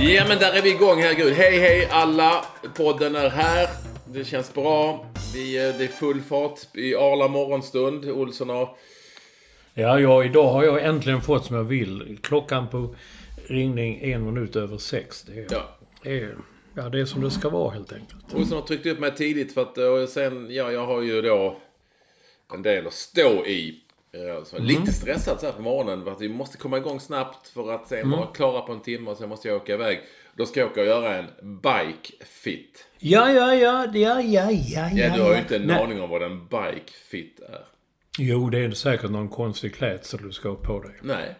Ja men där är vi igång, herregud. Hej hej alla! Podden är här. Det känns bra. Vi, eh, det är full fart i Arla morgonstund. Olsson har... Ja, ja, idag har jag äntligen fått som jag vill. Klockan på ringning en minut över sex. Det är, Ja. det är, ja, det är som det ska vara helt enkelt. Olsson har tryckt upp mig tidigt för att eh, och sen, ja jag har ju då en del att stå i. Eh, Så Lite stressad så här på morgonen för att vi måste komma igång snabbt för att sen vara klara på en timme och sen måste jag åka iväg. Då ska jag åka och göra en bike fit. Ja, ja, ja, ja, ja, ja, Ja, du har ju inte en Nej. aning om vad en bike fit är. Jo, det är säkert någon konstig klädsel du ska ha på dig. Nej.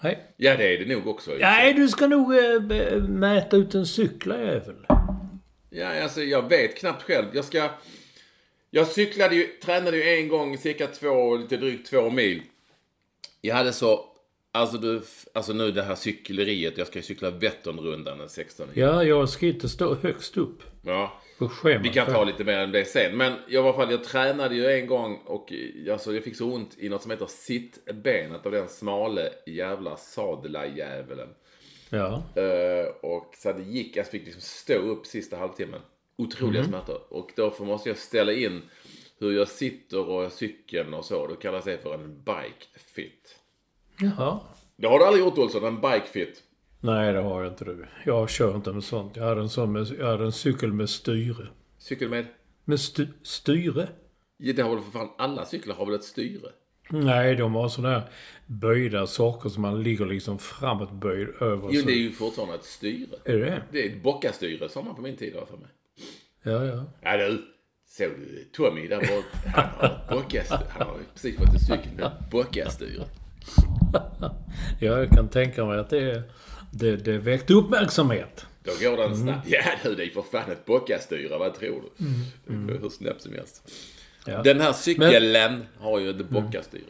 Nej. Ja, det är det nog också. Nej, du ska nog äh, mäta ut en cyklarjävel. Ja, alltså jag vet knappt själv. Jag ska... Jag cyklade ju, tränade ju en gång cirka två, lite drygt två mil. Jag hade så... Alltså, du, alltså nu det här cykleriet. Jag ska ju cykla Vätternrundan den 16 Ja, jag ska inte stå högst upp ja. på schemat. Vi kan ta lite mer än det sen. Men i alla fall, jag tränade ju en gång och alltså, jag fick så ont i något som heter sittbenet av den smale jävla sadla-djävulen. Ja. Eh, och så det gick, jag fick liksom stå upp sista halvtimmen. Otroliga Mhm. smärtor. Och därför måste jag ställa in hur jag sitter och cykeln och så. Då kallas det för en bike fit. Jaha. Det har du aldrig gjort Olsson, en bike fit? Nej, det har jag inte du. Jag kör inte med sånt. Jag hade en sån med, jag hade en cykel med styre. Cykel med? Med st styre? Ja, det har väl för fan alla cyklar har väl ett styre? Nej, de har sådana här böjda saker som man ligger liksom framåtböjd över. Jo, det är ju fortfarande ett styre. Är det Det är ett bockastyre som man på min tid har för mig. Ja, ja. Ja du, såg du Tommy där bort? Han har ett bockastyre. Han har precis fått en cykel med bockastyre. Ja, jag kan tänka mig att det, det, det väckte uppmärksamhet. Då går den snabbt. Ja du, det är för fan ett bockastyre. Vad tror du? Det är Hur snabbt som helst. Ja. Den här cykeln har ju ett bockastyre.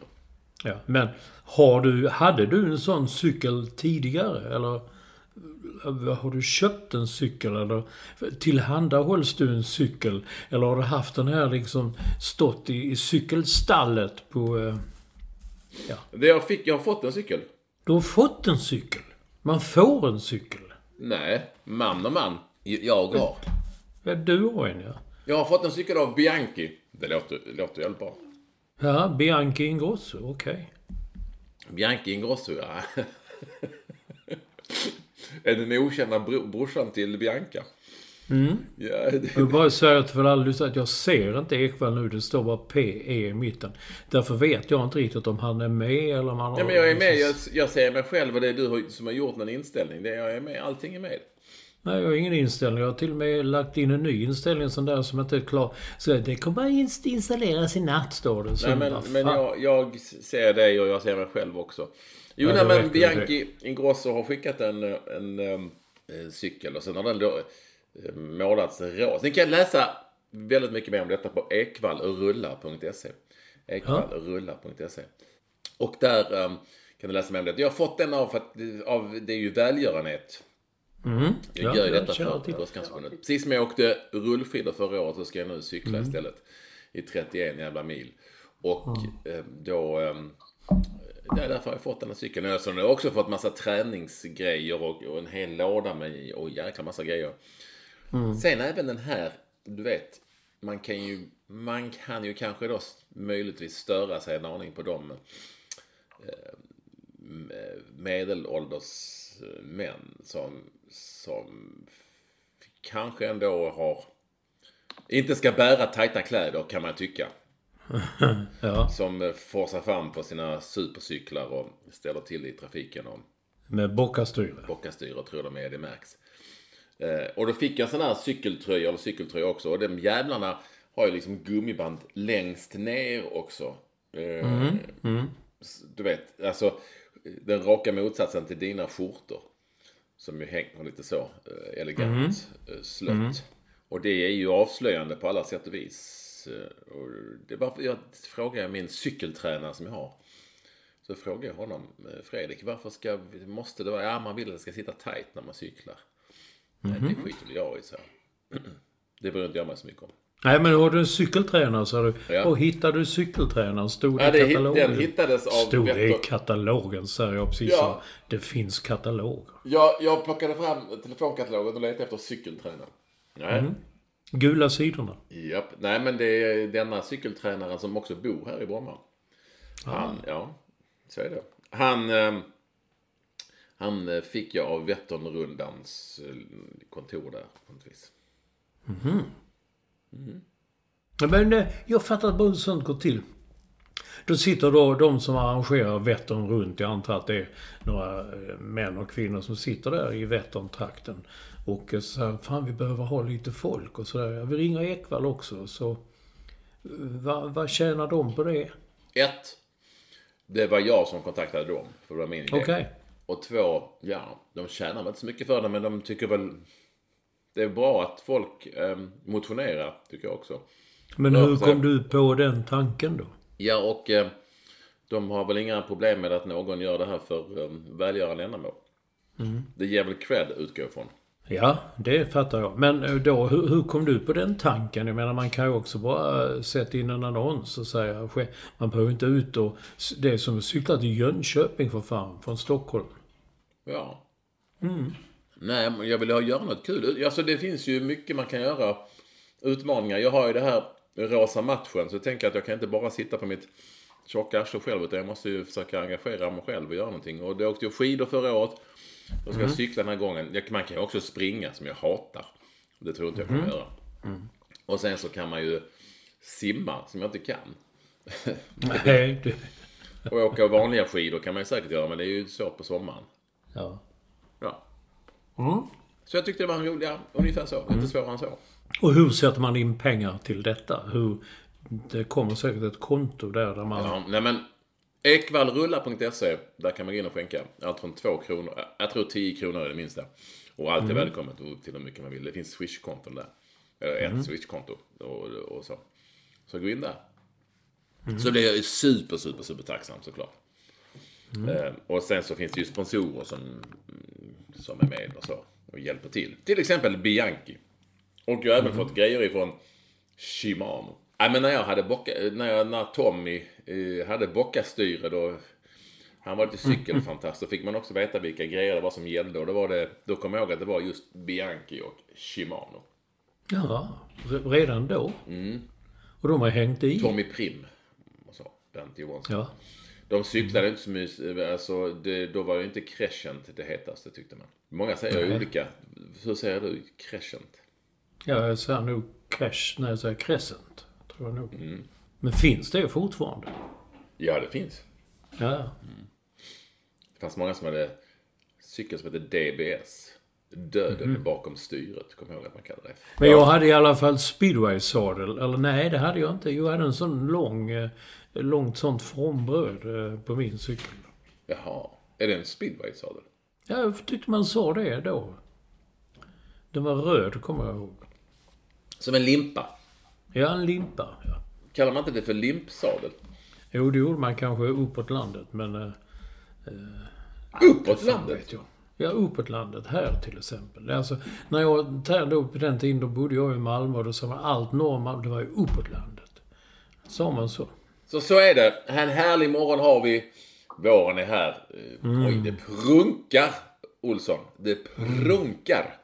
Ja, men har du, hade du en sån cykel tidigare? Eller har du köpt en cykel? Eller tillhandahålls du en cykel? Eller har du haft den här liksom stått i, i cykelstallet på... eh, Det jag, fick, jag har fått en cykel. Du har fått en cykel. Man får en cykel. Nej, man och man. Jag har. Ja, du har en ja. Jag har fått en cykel av Bianchi. Det låter, det låter väldigt bra. Ja, Bianchi Ingrosso, okej. Bianchi Ingrosso, ja. är den okända bro, brorsan till Bianca? Mm. Ja, Jag vill det, bara säga till alla lyssnare att jag ser inte Ekwall nu. Det står bara PE i mitten. Därför vet jag inte riktigt om han är med eller om han ja, men jag är med. Jag, jag ser mig själv och det är du som har gjort någon inställning. Det är jag är med. Allting är med. Nej, jag har ingen inställning. Jag har till och med lagt in en ny inställning sån där som inte är klar. Så det kommer inst- installeras i natt, står det. Så Nej, men, men jag, jag ser dig och jag ser mig själv också. Jo, Ja, nej, men Bianchi Ingrosso har skickat en, en, em, en cykel och sen har den då eh, målats rosa. Ni kan läsa väldigt mycket mer om detta på ekvallrulla.se. Ekvallrulla.se. Och där em, kan du läsa mer om det. Jag har fått den av, för att, av det är ju välgörenhet. Mm. Jag Ja, gör ju detta för. Bröstcancerförbundet. Precis som jag åkte rullskidor förra året så ska jag nu cykla Mm. istället. I 31 jävla mil. Och eh, då... Eh, det är därför har jag fått den här cykeln. Jag har också fått massa träningsgrejer och, och en hel låda med och jäkla massa grejer. Sen även den här, du vet. Man kan ju, man kan ju kanske då möjligtvis störa sig en aning på dem medelålders eh, män som, som kanske ändå har inte ska bära tajta kläder kan man tycka. Ja, Som eh, forsar fram på sina supercyklar och ställer till i trafiken och med bockastyre. bockastyr och tror de är det märks. Eh, och då fick jag en sån här cykeltröja eller cykeltröja också och de jävlarna har ju liksom gummiband längst ner också. Eh, s- Du vet, alltså den raka motsatsen till dina skjortor. Som ju hänger lite så elegant eh, slött. Och det är ju avslöjande på alla sätt och vis. Eh, Och det var, jag frågade min cykeltränare som jag har. Så frågade jag honom, eh, Fredrik, varför ska, måste det vara, ja man vill att det ska sitta tight när man cyklar. Nej, det skiter väl jag i, så. Det bryr inte jag mig så mycket om. Nej, men har du en cykeltränare har du... Ja. Och hittade du cykeltränaren? Stod Ja, i det, hit- katalogen? den hittades av Stod det i katalogen säger jag precis Ja. som det finns kataloger. jag, jag plockade fram telefonkatalogen och letade efter cykeltränare. Nej. Gula sidorna. Japp. Nej, men det är denna cykeltränaren som också bor här i Bromma. Han, ja, så är det. Han, eh, han fick jag av Vätternrundans eh, kontor där, på något vis. Men eh, jag fattar bara hur sånt går till. Då sitter då de som arrangerar Vättern runt. Jag antar att det är några eh, män och kvinnor som sitter där i Vättern-trakten. Och eh, säger fan vi behöver ha lite folk och sådär. Jag vill ringa Ekvall också. Så vad, vad tjänar de på det? Ett, det var jag som kontaktade dem, för det var min idé. Okej. Och två, ja, de tjänar väl inte så mycket för det, men de tycker väl... Det är bra att folk eh, motionerar, tycker jag också. Men hur kom du på den tanken då? Ja, och eh, de har väl inga problem med att någon gör det här för eh, välgörande ändamål. Det ger väl cred, utgår jag ifrån. Ja, det fattar jag. Men eh, då, hur, hur kom du på den tanken? Jag menar, man kan ju också bara eh, sätta in en annons och säga... "Ske- Man behöver inte ut och... Det är som att cykla till Jönköping för fan, från Stockholm. Ja. Nej, men jag vill ha göra något kul. Alltså det finns ju mycket man kan göra. Utmaningar. Jag har ju det här rosa matchen. Så jag tänker att jag kan inte bara sitta på mitt tjocka arsle själv. Utan jag måste ju försöka engagera mig själv och göra någonting. Och då åkte jag skidor förra året. Då ska jag cykla den här gången. Man kan ju också springa som jag hatar. Det tror inte jag kommer göra. Och sen så kan man ju simma som jag inte kan. Nej, du... Och åka vanliga skidor kan man ju säkert göra. Men det är ju svårt på sommaren. Ja. Ja. Så jag tyckte det var en rolig, ungefär så. Inte svårare än så. Och hur sätter man in pengar till detta? Hur... Det kommer säkert ett konto där, där man... Ja, nej men ekvallrulla.se, där kan man gå in och skänka allt från 2 kronor, jag tror 10 kronor är det minsta. Och allt är välkommet och till hur mycket man vill. Det finns swishkonton där. Eller ett swishkonto och, och så. Så gå in där. Så det är super, super, super tacksam såklart. Eh, och sen så finns det ju sponsorer som, mm, som är med och så. Och hjälper till. Till exempel Bianchi. Och jag har även fått grejer ifrån Shimano. Nej men när jag hade bocka, när, jag, när Tommy eh, hade bockastyre då han var lite cykelfantast. Då fick man också veta vilka grejer det var som gällde. Och då, var det, då kom jag ihåg att det var just Bianchi och Shimano. Ja, re- redan då? Och de har hängt i? Tommy Prim så. Bent Johansson. Ja. De cyklade inte så mycket. Alltså, det, då var det inte crescent det hetaste tyckte man. Många säger Nej. olika. Hur säger du crescent? Ja, jag säger nog cash när jag säger crescent. Tror jag nog. Men finns det fortfarande? Ja, det finns. Ja. Det fanns många som hade cykel som hette DBS. Döden bakom styret. Kommer jag ihåg att man kallade det. Men jag hade i alla fall speedway-sadel. Eller nej, det hade jag inte. Jag hade en sån lång, eh, långt sånt formbröd eh, på min cykel. Jaha. Är det en speedway-sadel? Ja, jag tyckte man sa det då. Den var röd, kommer jag ihåg. Som en limpa. Ja, en limpa. Ja. Kallar man inte det för limpsadel? Jo, det gjorde man kanske uppåt landet, men... eh, Uppåt fan landet? vet jag. Ja, uppåt landet. Här till exempel. Alltså, när jag, där då, på den tiden, då bodde jag i Malmö och då sa man allt norr det var ju uppåt landet. Sa man så? Så så är det. En härlig morgon har vi. Våren är här. Mm. Oj, det prunkar, Olsson. Det prunkar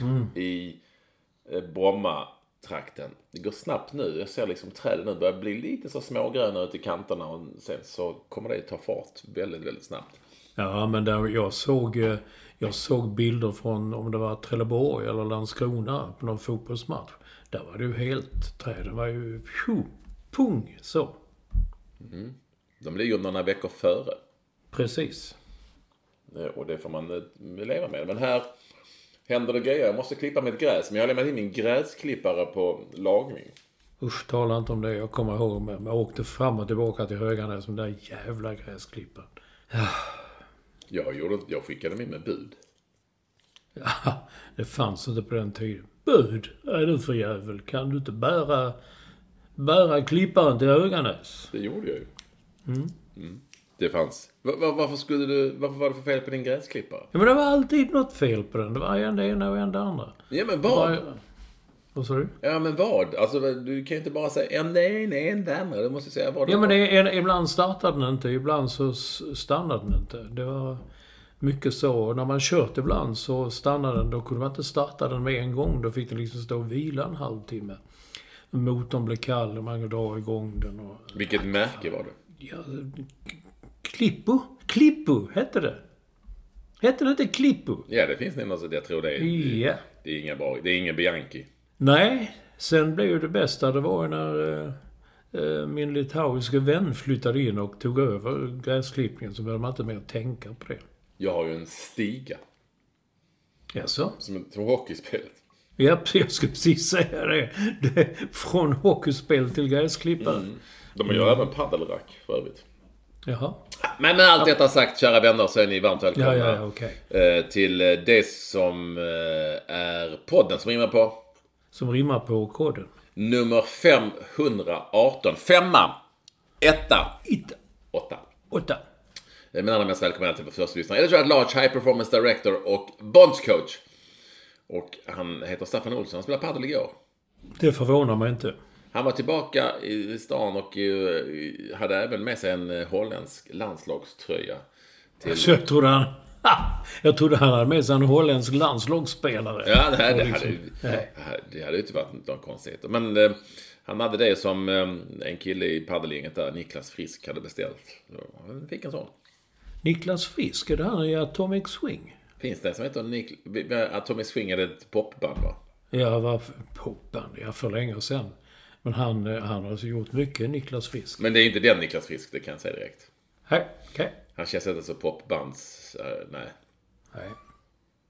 mm. i eh, Bromma-trakten. Det går snabbt nu. Jag ser liksom träden nu börjar bli lite så smågröna ute i kanterna och sen så kommer det ta fart väldigt, väldigt snabbt. Ja, men där jag såg, eh, jag såg bilder från, om det var Trelleborg eller Landskrona på någon fotbollsmatch. Där var det ju helt, träden var ju, pju, pung, så. Mm. De ligger några veckor före. Precis. Och det får man eh, leva med. Men här händer det grejer. Jag måste klippa mitt gräs. Men jag har lämnat in min gräsklippare på lagning. Usch, tala inte om det. Jag kommer ihåg med. Jag åkte fram och tillbaka till Höganäs med den där jävla gräsklipparen. Ja. Jag, gjorde, jag skickade min med bud. Ja, det fanns inte på den tiden. Bud? Är du för jävel? Kan du inte bära, bära klipparen till Höganäs? Det gjorde jag ju. Mm. Mm. Det fanns. Var, varför skulle du... Varför var det för fel på din gräsklippare? Ja, men det var alltid något fel på den. Det var en det ena och en det andra. Ja, men vad? Var, vad sa du? Ja, men vad? Alltså, du kan ju inte bara säga en det ena, en det andra. Du måste säga vad Ja, men det är, ibland startade den inte. Ibland så stannade den inte. Det var mycket så. Och när man kört ibland så stannade den. Då kunde man inte starta den med en gång. Då fick den liksom stå och vila en halvtimme. Motorn blev kall och man kunde dra igång den. Och, Vilket märke var det? Ja, Klippo? Klippo hette det. Hette det inte Klippo? Ja, det finns något, jag tror det är... Ja. Det är inga bra, det är ingen Bianchi. Nej, sen blev ju det bästa, det var ju när äh, min litauiska vän flyttade in och tog över gräsklippningen så behövde man inte mer tänka på det. Jag har ju en stiga. Jaså? Som, som hockeyspelet. Ja, jag skulle precis säga det. det från hockeyspel till gräsklippare. Mm. De gör mm. även paddelrack för övrigt. Jaha. Men med allt detta sagt, kära vänner, så är ni varmt välkomna ja, ja, okay. Eh, till det som eh, är podden som rimmar på... Som rimmar på koden. Nummer 518. Femma. Etta. Itta. Åtta. Åtta. Min allra mest välkomna till vår första lyssnare. Editor at Large, High Performance Director och Bondscoach. Och han heter Staffan Olsson. Han spelade padel igår. Det förvånar mig inte. Han var tillbaka i stan och eh, hade även med sig en eh, holländsk landslagströja. Till... Alltså, jag trodde han... Jag trodde han hade med sig en holländsk landslagsspelare. Ja, det, det, hade, det hade inte varit någon konstighet. Men eh, han hade det som eh, en kille i paddelgänget där, Niklas Frisk, hade beställt. han fick en sån. Niklas Frisk, är det han i Atomic Swing? Finns det som heter Nik Atomic Swing? Är det ett popband va? Ja, var popband? Ja, för länge sedan. Men han, eh, han har alltså gjort mycket, Niklas Frisk. Men det är inte den Niklas Frisk, det kan jag säga direkt. Okej. Okay. Han känns inte så popbands... Uh, nej. Nej.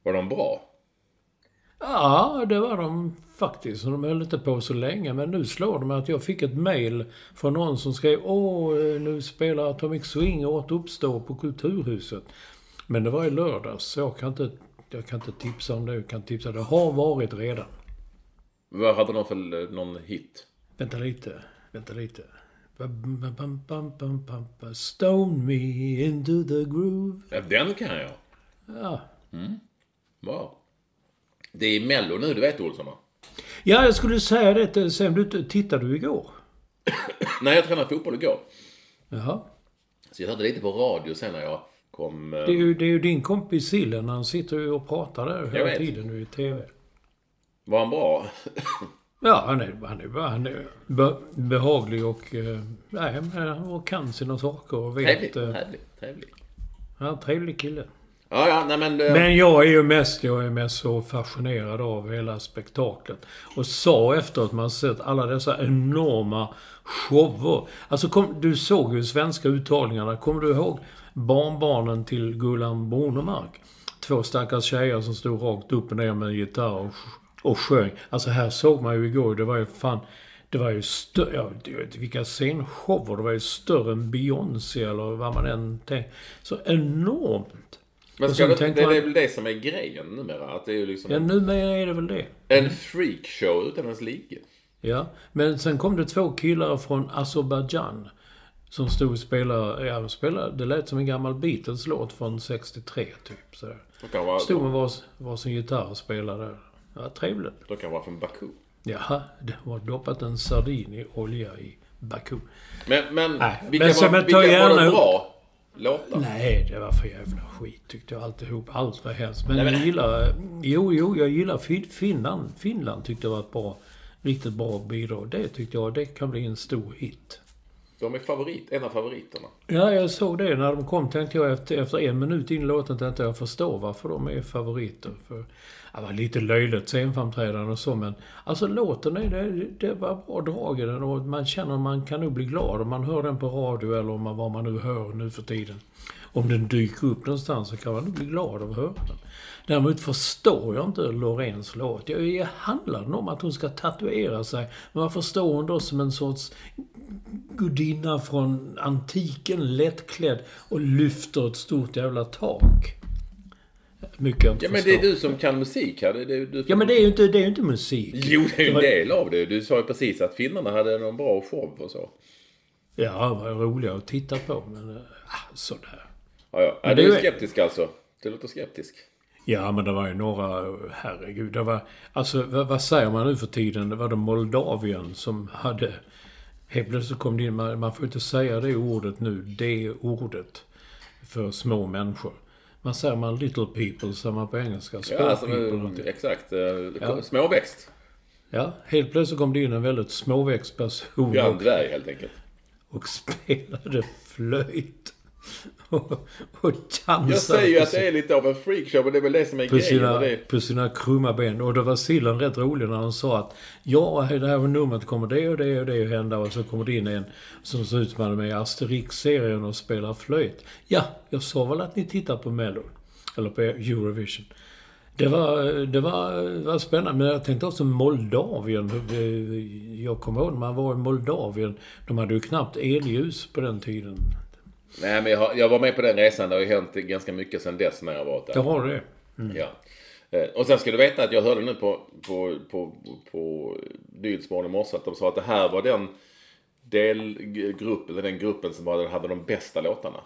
Var de bra? Ja, det var de faktiskt. De höll inte på så länge. Men nu slår mig att jag fick ett mail från någon som skrev Åh, eh, nu spelar Atomic Swing återuppstår på Kulturhuset. Men det var i lördags, så jag kan inte, jag kan inte tipsa om det. Jag kan tipsa. Det har varit redan. Vad hade de för någon hit? Vänta lite. Vänta lite. Stone me into the groove. Ja, den kan jag. Ja. Mm. Wow. Det är Mello nu, du vet Olsson va? Ja, jag skulle säga det sen. Du, tittade du igår? Nej, jag tränade fotboll igår. Jaha. Så jag hörde lite på radio sen när jag kom... Det är ju, det är ju din kompis Sillen. Han sitter ju och pratar där hela tiden nu i TV. Var han bra? Ja, han är, han är, han är be, behaglig och, eh, nej, och kan sina saker och vet... Trevlig, eh, trevlig, trevlig. Ja, trevlig kille. Ja, ja, nej men... Det... Men jag är ju mest, jag är mest så fascinerad av hela spektaklet. Och sa efteråt man sett alla dessa enorma shower. Alltså, kom, du såg ju svenska uttagningarna. Kommer du ihåg barnbarnen till Gullan Bornemark? Två stackars tjejer som stod rakt upp och ner med en gitarr och och sjöng. Alltså här såg man ju igår, det var ju fan... Det var ju större, ja, vilka scenshower. Det var ju större än Beyoncé eller vad man än tänkte. Så enormt. Men ska det, det, det är väl det som är grejen numera? Att det är liksom... Ja, numera är det väl det. En freakshow utan ens like. Ja, men sen kom det två killar från Azerbajdzjan. Som stod och spelade, ja, spelade, det lät som en gammal Beatles-låt från 63 typ. Så. De kan vara, Stod med vars, varsin gitarr och spelade. Ja, trevligt. de kan vara från Baku. Jaha, det var doppat en sardin i olja i Baku. Men, men Nej, vilka, men så- var, vilka var gärna de upp- bra låtar? Nej, det var för jävla skit tyckte jag alltihop. Allt var hemskt. Men Nej, men- jag gillar... Jo, jo, jag gillar fin, Finland. Finland tyckte jag var ett bra, riktigt bra bidrag. Det tyckte jag, det kan bli en stor hit. De är favorit, en av favoriterna. Ja, jag såg det. När de kom tänkte jag efter, efter en minut in i låten tänkte jag förstår varför de är favoriter. För, det var lite löjligt scenframträdande och så men alltså låten är det, det var bra drag i den och man känner att man kan nog bli glad om man hör den på radio eller om man, vad man nu hör nu för tiden. Om den dyker upp någonstans så kan man nog bli glad av att höra den. Däremot förstår jag inte Loreens låt. Jag handlar den om att hon ska tatuera sig. Men varför står hon då som en sorts gudinna från antiken, lättklädd och lyfter ett stort jävla tak. Mycket inte Ja men det är du som kan musik här. Det är, du, Ja, men det är ju inte, det är inte musik. Jo, det är ju en del av det. Du sa ju precis att finnarna hade någon bra show och så. Ja, det var roliga att titta på, men... äh, sådär. Ja, ja. Men Är det du är- skeptisk alltså? Du låter skeptisk. Ja, men det var ju några... Herregud, det var... Alltså, vad, vad säger man nu för tiden? Det var det Moldavien som hade... Helt plötsligt kom det in... Man, man får inte säga det ordet nu. Det ordet. För små människor. Man säger man little people, säger man på engelska. Small Ja, alltså, people. någonting. exakt. Eh, Ja. Småväxt. Ja, helt plötsligt kom det in en väldigt småväxt person. Ja, en dvärg helt enkelt. och spelade flöjt. Och, och dansade. Jag säger ju att det är lite av en freakshow, men det är väl det som är på grejen. sina, och Det, på sina krumma ben. Och då var Sillen rätt rolig när han sa att ja, det här numret kommer det och det och det att hända. Och så kommer det in en som ser ut som han är med i Asterix-serien och spelar flöjt. Ja, jag sa väl att ni tittar på Mello. Eller på Eurovision. Det var, det var, var spännande. Men jag tänkte också Moldavien. Jag kommer ihåg när man var i Moldavien. De hade ju knappt elljus på den tiden. Nej, men jag, har, jag var med på den resan. Det har ju hänt ganska mycket sedan dess när jag har varit där. Jag har det. Ja. Eh, Och sen ska du veta att jag hörde nu på, på, på, på Nyhetsmorgon i morse att de sa att det här var den delgruppen, eller den gruppen som hade, hade de bästa låtarna.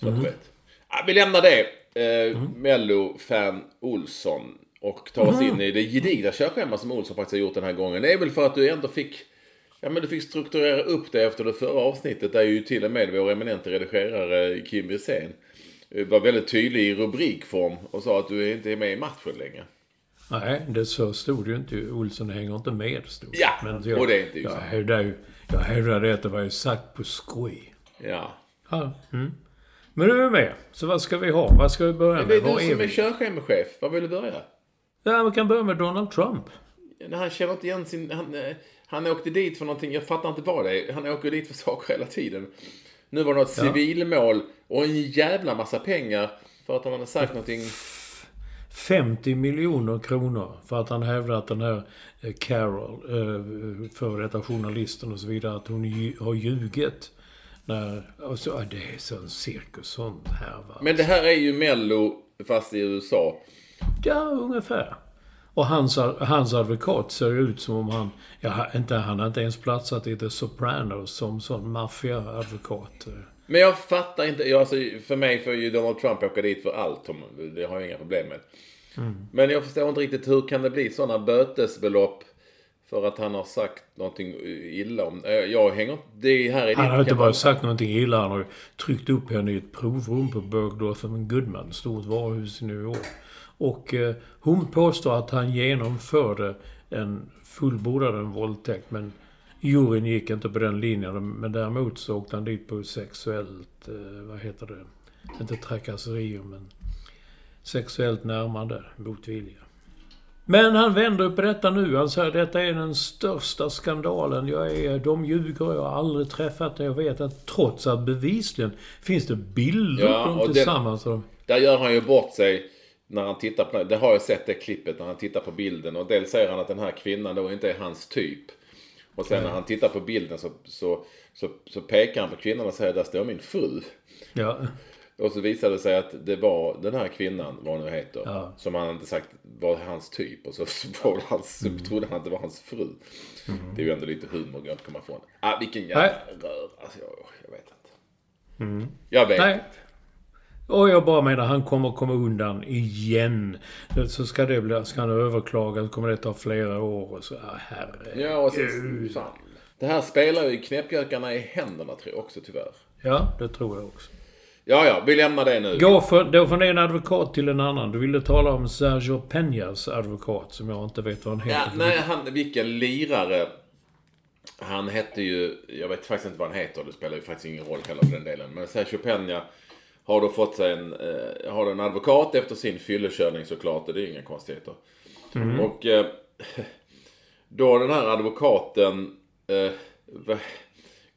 Så att du vet. Ja, vi lämnar det. Eh, Mello-fan Olsson. Och tar oss in i det gedigna körschema som Olsson faktiskt har gjort den här gången. Det är väl för att du ändå fick Ja men du fick strukturera upp det efter det förra avsnittet där ju till och med vår eminente redigerare Kim Wirsén eh, var väldigt tydlig i rubrikform och sa att du inte är med i matchen längre. Nej, det så stod det ju inte. Olsson hänger inte med, stod. Ja, jag, och det är inte jag hävdar ju Jag hävdade att det var ju sagt på skoj. Ja. Ja. Mm. Men du är med. Så vad ska vi ha? Vad ska vi börja Det är med? Du är som är vi? körschemachef. Var vill du börja? Ja, vi kan börja med Donald Trump. Han känner inte igen sin... Han, eh, han åkte dit för någonting, jag fattar inte vad det är. Han åker dit för saker hela tiden. Nu var det något civilmål och en jävla massa pengar för att han hade sagt någonting. 50 miljoner kronor för att han hävdar att den här eh, Carol, eh, före detta journalisten och så vidare, att hon har ljugit. När, och så, ja, det är sån cirkus, sån härva. Men det här är ju Mello fast i USA. Ja, ungefär. Och hans, hans advokat ser ut som om han... Ja, inte, han har inte ens platsat i The Sopranos som sån maffiaadvokat. Men jag fattar inte. Jag, alltså, för mig får ju Donald Trump åka dit för allt. Det har jag inga problem med. Men jag förstår inte riktigt hur kan det bli sådana bötesbelopp för att han har sagt någonting illa om... Eh, Jag hänger inte... Det här är Han har inte bara sagt någonting illa, han har tryckt upp henne i ett provrum på Bergdorf Goodman, stort varuhus i New York. Och eh, hon påstår att han genomförde en fullbordad en våldtäkt, men juryn gick inte på den linjen. Men däremot så åkte han dit på sexuellt, eh, vad heter det, inte trakasserier, men sexuellt närmande mot vilja. Men han vänder upp på detta nu. Han säger detta är den största skandalen. Jag är, de ljuger, jag har aldrig träffat det. Jag vet att trots att bevisligen finns det bilder Ja, på dem den- tillsammans. och de- Där gör han ju bort sig när han tittar på... Det har jag sett det klippet när han tittar på bilden. Och dels säger han att den här kvinnan då inte är hans typ. Och sen när han tittar på bilden så, så, så, så pekar han på kvinnan och säger där står min fru. Ja, Och så visade det sig att det var den här kvinnan, vad hon nu heter, Ja. som han inte sagt var hans typ. Och så, var hans, Mm. trodde han att det var hans fru. Det är ju ändå lite humor, går inte att komma ifrån. Ah, vilken jävla Nej. rör. Alltså, jag, jag vet inte. Jag vet Nej. Och jag bara menar, han kommer komma undan igen. Så ska det bli, ska han överklaga, så kommer det ta flera år och så. Ah, herre. Ja, och sen, fan. Det här spelar ju knäppjökarna i händerna tror jag också tyvärr. Ja, det tror jag också. Ja, ja, vi lämnar det nu. Gå för, då från en advokat till en annan. Du ville tala om Sergio Peñas advokat, som jag inte vet vad han heter. Ja, nej, han, vilken lirare. Han hette ju, jag vet faktiskt inte vad han heter, det spelar ju faktiskt ingen roll heller för den delen. Men Sergio Peña har då fått sig en, eh, har en advokat efter sin fyllekörning såklart, det är inga konstigheter. Och eh, då den här advokaten eh,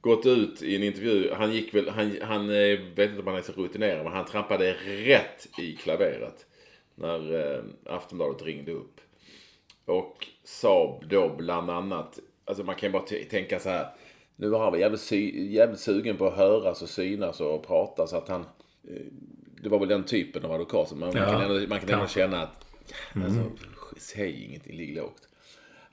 gått ut i en intervju, han gick väl, han, han eh, vet inte om han är så rutinerad, men han trampade rätt i klaveret. När eh, Aftonbladet ringde upp. Och sa då bland annat, alltså man kan ju bara tänka så här. Nu var han väl jävligt, jävligt sugen på att höras och synas och prata så att han... eh, Det var väl den typen av advokat. som Man, man Ja, kan ändå, man kan ändå känna att... Alltså, säg ingenting, ligg lågt.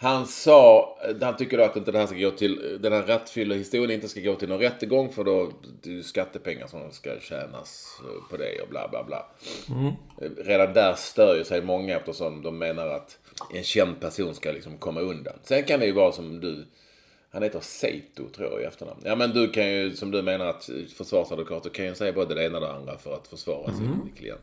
Han sa, han tycker då att inte det här ska gå till, den här rattfyllehistorien inte ska gå till någon rättegång för då det är ju skattepengar som ska tjänas på det och bla bla bla. Redan där stör ju sig många eftersom de menar att en känd person ska liksom komma undan. Sen kan det ju vara som du, han heter Seito tror jag i efternamn. Ja men du kan ju, som du menar att försvarsadvokater kan ju säga både det ena och det andra för att försvara sin klient.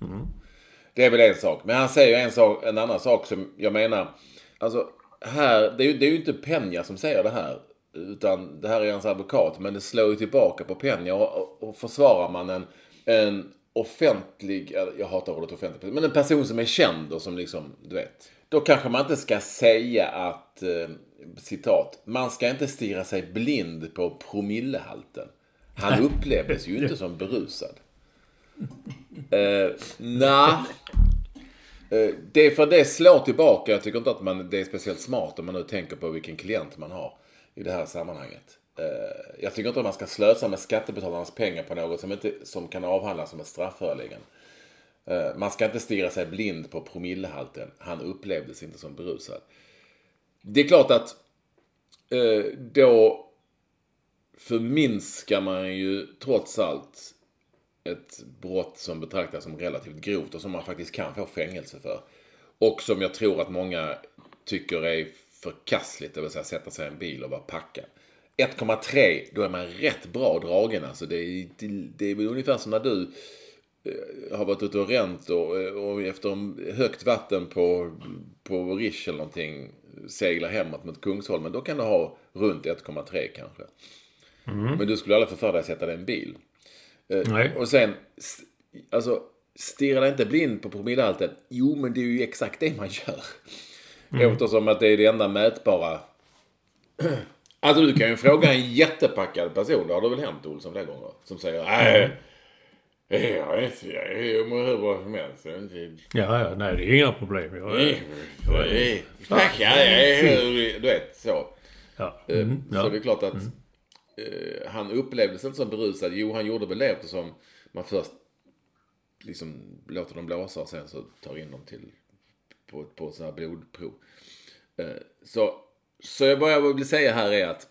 Det är väl en sak. Men han säger en, sak, en annan sak som jag menar. Alltså, här, det, är ju, det är ju inte Peña som säger det här. Utan det här är hans advokat. Men det slår ju tillbaka på Peña. Och, och, och försvarar man en, en offentlig, jag hatar ordet offentlig, men en person som är känd och som liksom, du vet. Då kanske man inte ska säga att, eh, citat, man ska inte stirra sig blind på promillehalten. Han upplevdes ju inte som berusad. Uh, Nej. Eh, det är för det slår tillbaka. Jag tycker inte att man, det är speciellt smart om man nu tänker på vilken klient man har i det här sammanhanget. Eh, Jag tycker inte att man ska slösa med skattebetalarnas pengar på något som, inte, som kan avhandlas som ett strafföreläggande. Eh, Man ska inte stirra sig blind på promillehalten. Han upplevdes inte som berusad. Det är klart att eh, då förminskar man ju trots allt ett brott som betraktas som relativt grovt och som man faktiskt kan få fängelse för. Och som jag tror att många tycker är förkastligt, det vill säga sätta sig i en bil och vara packad. 1,3, då är man rätt bra dragen alltså. Det är, det, det är väl ungefär som när du eh, har varit ute och ränt och, eh, och efter högt vatten på, på Rish eller någonting seglar hemåt mot Kungsholmen. Då kan du ha runt 1,3 kanske. Men du skulle aldrig få för dig att sätta dig i en bil. Nej. Och sen, alltså, stirra dig inte blind på promillehalten. Jo, men det är ju exakt det man gör. Eftersom att det är det enda mätbara. Alltså du kan ju fråga en jättepackad person, det har det väl hänt Olsson flera gånger, som säger nej, jag är inte, jag mår hur bra som helst. Inte- Ja, ja, nej, det är inga problem. Jag, Nej, jag jag är hur- du vet så. ja. Eh, Mm, Så ja. det är klart att eh, han upplevdes inte som berusad. Jo, han gjorde väl det eftersom man först liksom låter dem blåsa och sen så tar in dem till på, på sådana här blodprov. Eh, så, så jag, vad jag vill säga här är att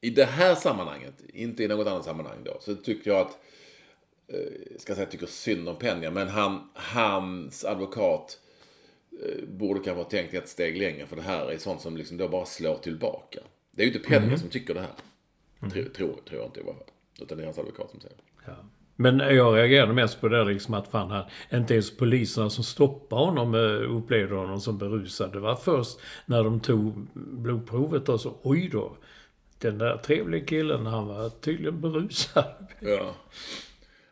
i det här sammanhanget, inte i något annat sammanhang då, så tycker jag att ska säga tycker synd om Peña, men han, hans advokat eh, borde kanske ha tänkt ett steg längre för det här är sånt som liksom då bara slår tillbaka. Det är ju inte Peña som tycker det här. Tror, tror, tror jag inte i alla fall. Utan det är hans advokat som säger. Ja. Men jag reagerade mest på det liksom att fan, han, inte ens poliserna som stoppade honom eh, upplevde honom som berusad. Det var först när de tog blodprovet och så, oj då. Den där trevliga killen, han var tydligen berusad. Ja.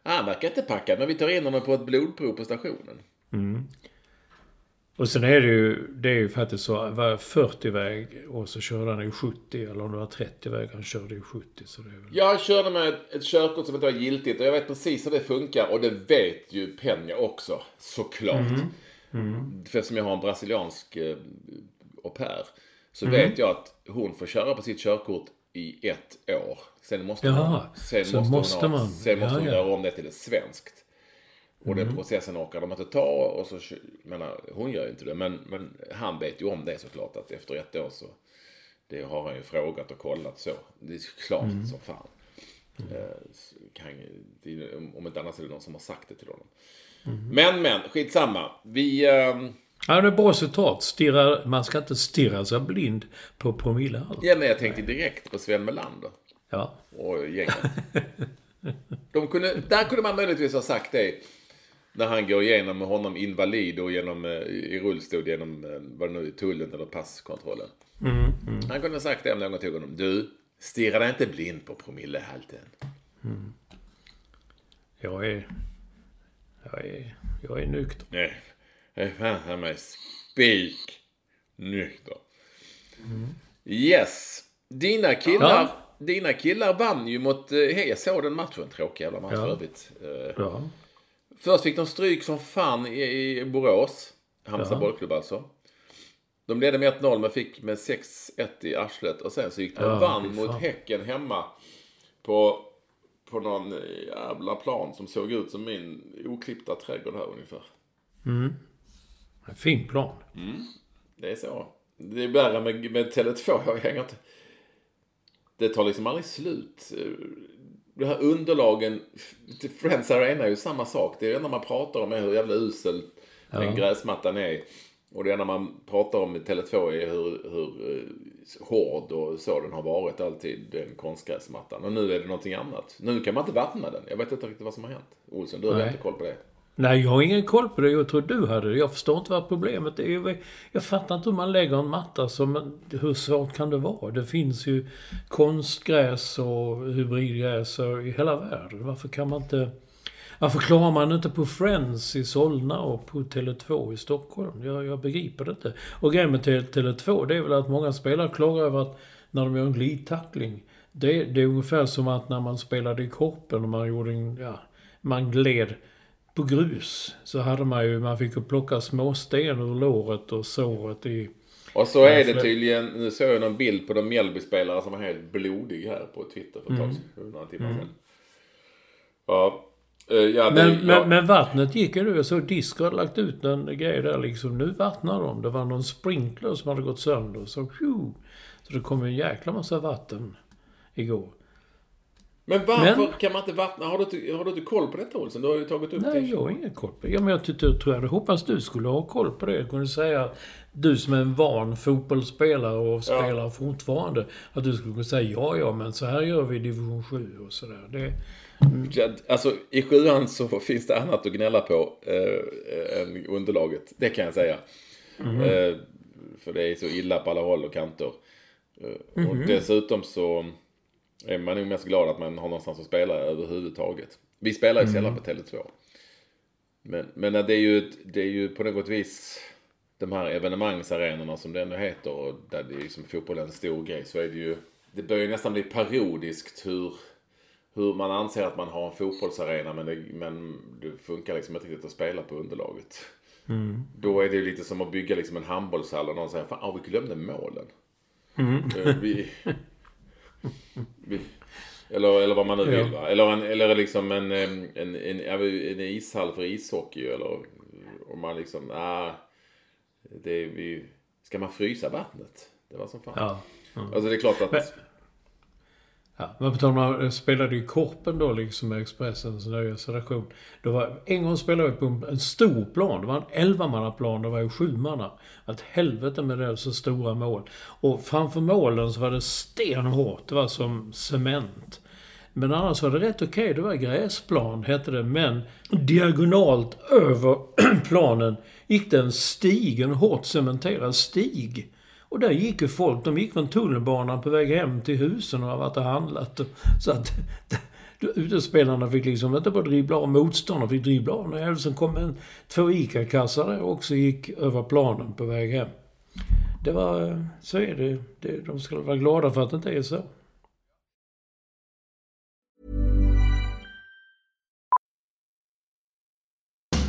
Han verkar inte packad, men vi tar in honom på ett blodprov på stationen. Och sen är det ju, det är ju faktiskt så, var 40-väg och så körde han i 70, eller om det var 30-väg han körde i 70. Så det är väl... Jag körde med ett, ett körkort som inte var giltigt och jag vet precis hur det funkar och det vet ju Peña också, såklart. För eftersom jag har en brasiliansk eh, au pair så vet jag att hon får köra på sitt körkort i ett år. Sen måste, Jaha, hon, sen så måste, måste hon, ha, man. sen måste Ja, ja. göra om det till ett svenskt. Och den processen orkar de inte ta. Och så, menar, hon gör ju inte det. Men, men han vet ju om det såklart. Att efter ett år så. Det har han ju frågat och kollat så. Det är klart som fan. Eh, så kan, om inte annat är det någon som har sagt det till honom. Men, men, skitsamma. Vi... ehm, Ja, det är bra citat. Stirra, man ska inte stirra sig blind på promillehalt. ja, men jag tänkte direkt på Sven Melander. Ja. och gänget. De kunde, där kunde man möjligtvis ha sagt det. När han går igenom honom invalid och genom, eh, i rullstol genom, eh, vad nu tullen eller passkontrollen. Han kunde ha sagt det om någon tog honom. Du, stirra dig inte blind på promillehalten. Jag är... Jag är... Jag är nykter. Nej, jag är fan mig spik nykter. Yes. Dina killar, Ja. dina killar vann ju mot, eh, hej jag såg den matchen, tråkig jävla match Ja. för övrigt. Eh, Ja. Först fick de stryk som fan i, i Borås. Halmstad Ja. bollklubb alltså. De ledde med 1-0 men fick med 6-1 i arslet. Och sen så gick de och Ja, vann mot. Häcken hemma. På, på någon jävla plan som såg ut som min oklippta trädgård här ungefär. En fin plan. Det är så. Det är värre med, med Tele2. Jag hänger inte... Det tar liksom aldrig slut. De här underlagen till Friends Arena är ju samma sak. Det är när man pratar om är hur jävla usel den gräsmattan är. Och det enda man pratar om i Tele2 är hur, hur eh, hård och så den har varit alltid, den konstgräsmattan. Och nu är det någonting annat. Nu kan man inte vattna den. Jag vet inte riktigt vad som har hänt. Olsson, du har inte koll på det. Nej, jag har ingen koll på det. Jag tror du hade det. Jag förstår inte vad problemet är. Jag, fattar inte hur man lägger en matta som... Hur svårt kan det vara? Det finns ju konstgräs och hybridgräs och i hela världen. Varför kan man inte... Varför klarar man inte på Friends i Solna och på Tele2 i Stockholm? Jag, jag begriper det inte. Och grejen med Tele- Tele2 det är väl att många spelare klagar över att när de gör en glidtackling. Det, det är ungefär som att när man spelade i Korpen och man gjorde en... Ja, man gled på grus så hade man ju, man fick ju plocka småsten ur låret och såret i... Och så är det tydligen, nu såg jag någon bild på de Mjällbyspelare som var helt blodig här på Twitter för ett Mm. tag sedan, några timmar sedan. Ja, eh, ja, det, Men, ja, men, men vattnet gick ju. Jag såg Disco hade lagt ut en grej där liksom. Nu vattnar de. Det var någon sprinkler som hade gått sönder. Så, phew, så det kom en jäkla massa vatten igår. Men varför men- kan man inte vattna? Har du, inte- har du inte koll på detta Olsson? Du har ju tagit upp Nej, det. jag har ingen koll på det. Ja, men jag tror jag hade hoppats du skulle ha koll på det. Jag kunde säga att du som är en van fotbollsspelare och spelar fortfarande. Att du skulle kunna säga ja, ja, men så här gör vi i division 7 och sådär. Det, Ja, Alltså i sjuan så finns det annat att gnälla på eh, än underlaget. Det kan jag säga. Eh, för det är så illa på alla håll och kanter. Eh, Och dessutom så är man nog mest glad att man har någonstans att spela överhuvudtaget. Vi spelar ju sällan på Tele2. Men, men det, är ju, det är ju på något vis de här evenemangsarenorna som det ändå heter och där det är ju som fotboll är en stor grej så är det ju det börjar nästan bli parodiskt hur hur man anser att man har en fotbollsarena men det, men det funkar liksom inte riktigt att spela på underlaget. Då är det ju lite som att bygga liksom en handbollshall och någon säger fan ah, vi glömde målen. Eh, vi, vi, eller, eller vad man nu vill va. Eller, en, eller liksom en, en, en, en, ishall för ishockey eller om man liksom, ah, det är, vi, ska man frysa vattnet? Det var som fan. ja. Alltså det är klart att Men- Ja, men på tal om jag spelade ju Korpen då liksom med Expressens nöjesredaktion. Det var, en gång spelade vi på en, en stor plan. Det var en 11-mannaplan. Det var ju sjumanna. Att helvete med det så stora mål. Och framför målen så var det stenhårt. Det var som cement. Men annars var det rätt okej. Det var gräsplan hette det. Men diagonalt över planen gick det en stig. En hårt cementerad stig. Och där gick ju folk. De gick från tunnelbanan på väg hem till husen och har varit och handlat. Så att utespelarna fick liksom inte bara dribbla av motståndarna, fick dribbla av när Sen liksom kom en, två ICA-kassar där och också gick över planen på väg hem. Det var... Eh, så är det. det. De ska vara glada för att det inte är så.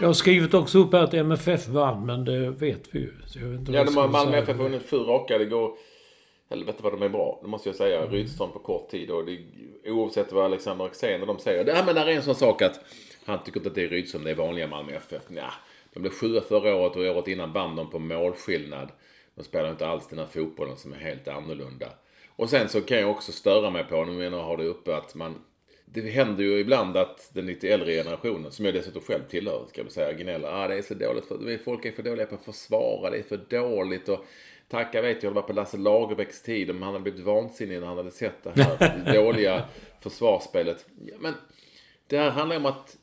Jag har skrivit också upp här att MFF vann, men det vet vi ju. Ja, de har Malmö. FF vunnit fyra raka. Det går... Helvete vad de är bra. Det måste jag säga. Mm. Rydström på kort tid. Och det, oavsett vad Alexander Axén och de säger. Det, ja, men där är en sån sak att han tycker inte att det är Rydström. Det är vanliga Malmö FF. Nja, de blev sjua förra året och året innan vann de på målskillnad. De spelar inte alls den här fotbollen som är helt annorlunda. Och sen så kan jag också störa mig på, nu menar jag har det uppe, att man... Det händer ju ibland att den lite äldre generationen, som jag dessutom själv tillhör, ska vi säga, gnäller. Ah, det är så dåligt, för, folk är för dåliga på att försvara, det är för dåligt. Och Tacka vet jag, det var på Lasse Lagerbäcks tid, om han hade blivit vansinnig när han hade sett det här dåliga försvarsspelet. Ja, men det här handlar om att,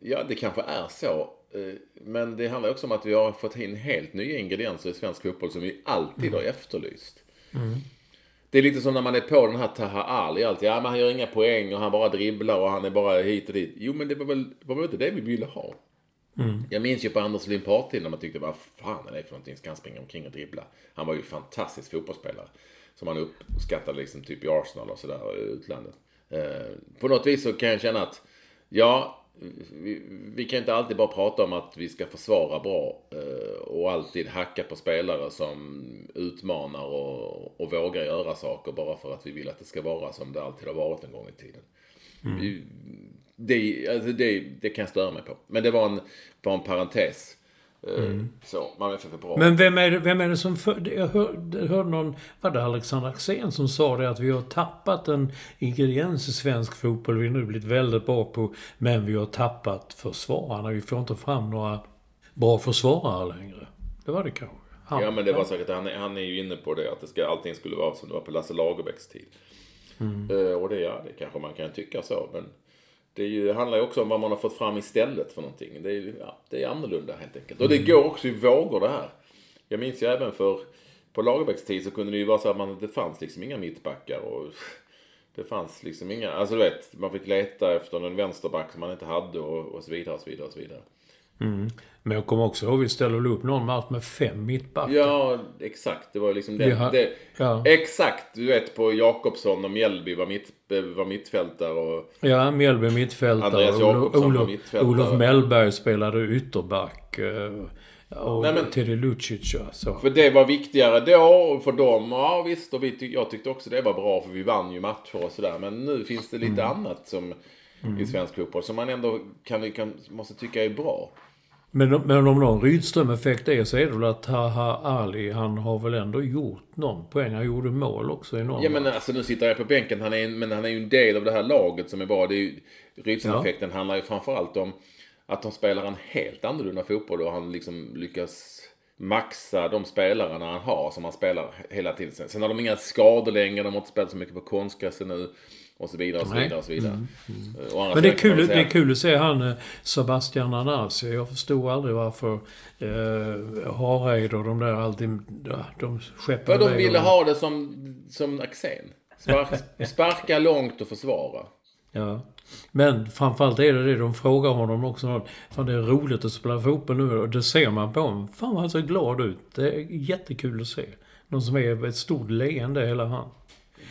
ja det kanske är så, eh, men det handlar också om att vi har fått in helt nya ingredienser i svensk fotboll som vi alltid har efterlyst. Det är lite som när man är på den här Taha Ali alltid. Ja, men han gör inga poäng och han bara dribblar och han är bara hit och dit. Jo, men det var väl, var väl inte det vi ville ha. Jag minns ju på Anders Lundin Partid när man tyckte, vad fan är det för någonting? Ska han springa omkring och dribbla? Han var ju fantastisk fotbollsspelare. Som man uppskattade liksom typ i Arsenal och sådär i utlandet. Eh, på något vis så kan jag känna att, ja, vi, vi kan inte alltid bara prata om att vi ska försvara bra eh, och alltid hacka på spelare som utmanar och, och vågar göra saker bara för att vi vill att det ska vara som det alltid har varit en gång i tiden. Vi, det, alltså det, det kan jag störa mig på. Men det var en, var en parentes. Eh, Så, man är för bra. Men vem är vem är det som... För, jag hörde, hörde någon... Var det Alexander Axén som sa det att vi har tappat en ingrediens i svensk fotboll vi nu blivit väldigt bra på. Men vi har tappat försvararna. Vi får inte fram några bra försvarare längre. Det var det kanske. Han, Ja men det var säkert, han, är- han är ju inne på det att det ska, allting skulle vara som det var på Lasse Lagerbäcks tid. Eh, och det, ja, det kanske man kan tycka så. Men det ju, handlar ju också om vad man har fått fram istället för någonting. Det är, ju- ja, det är annorlunda helt enkelt. Och det går också i vågor det här. Jag minns ju även för på Lagerbäcks tid så kunde det ju vara så att man, det fanns liksom inga mittbackar. Och det fanns liksom inga, alltså du vet, man fick leta efter en vänsterback som man inte hade och, och så vidare och så vidare och så vidare. Men jag kommer också ihåg vi ställde upp någon match med fem mittbackar. Ja, exakt. Det var liksom det. har- det ja. Exakt. Du vet på Jakobsson och Mjällby var, mitt, var mittfältare och... Ja, Mjällby mittfältare. Andreas Olof, Jakobsson var Olof, mittfältare. Olof Mellberg spelade ytterback. eh, Och Nej, men- Teddy Lucic, ja. Så. För det var viktigare då för dem. Ja visst, och vi tyck, jag tyckte också det var bra för vi vann ju matcher och sådär. Men nu finns det lite annat som i svensk fotboll som man ändå kan, kan, måste tycka är bra. Men, men om någon Rydström-effekt är så är det väl att Taha Ali, han har väl ändå gjort någon poäng. Han gjorde mål också i någon Ja men alltså nu sitter jag på bänken, han är, en- men han är ju en del av det här laget som är bra. Det är ju, Rydström-effekten handlar ju framförallt om att de spelar en helt annorlunda fotboll och han liksom lyckas maxa de spelarna han har som han spelar hela tiden. Sen, sen har de inga skador längre, de har inte spelat så mycket på konstgräset nu. Och så vidare och så vidare och så vidare. Å andra Men det är, kul, det är kul att se han eh, Sebastian Anasi. Jag förstod aldrig varför eh, Hareid och de där alltid... De skeppade För de ville och- ha det som, som Axén. Spark, sparka långt och försvara. Ja. Men framförallt är det det de frågar honom också. Fan det är roligt att spela fotboll nu och det ser man på honom. Fan vad han ser glad ut. Det är jättekul att se. Någon som är ett stort leende hela han.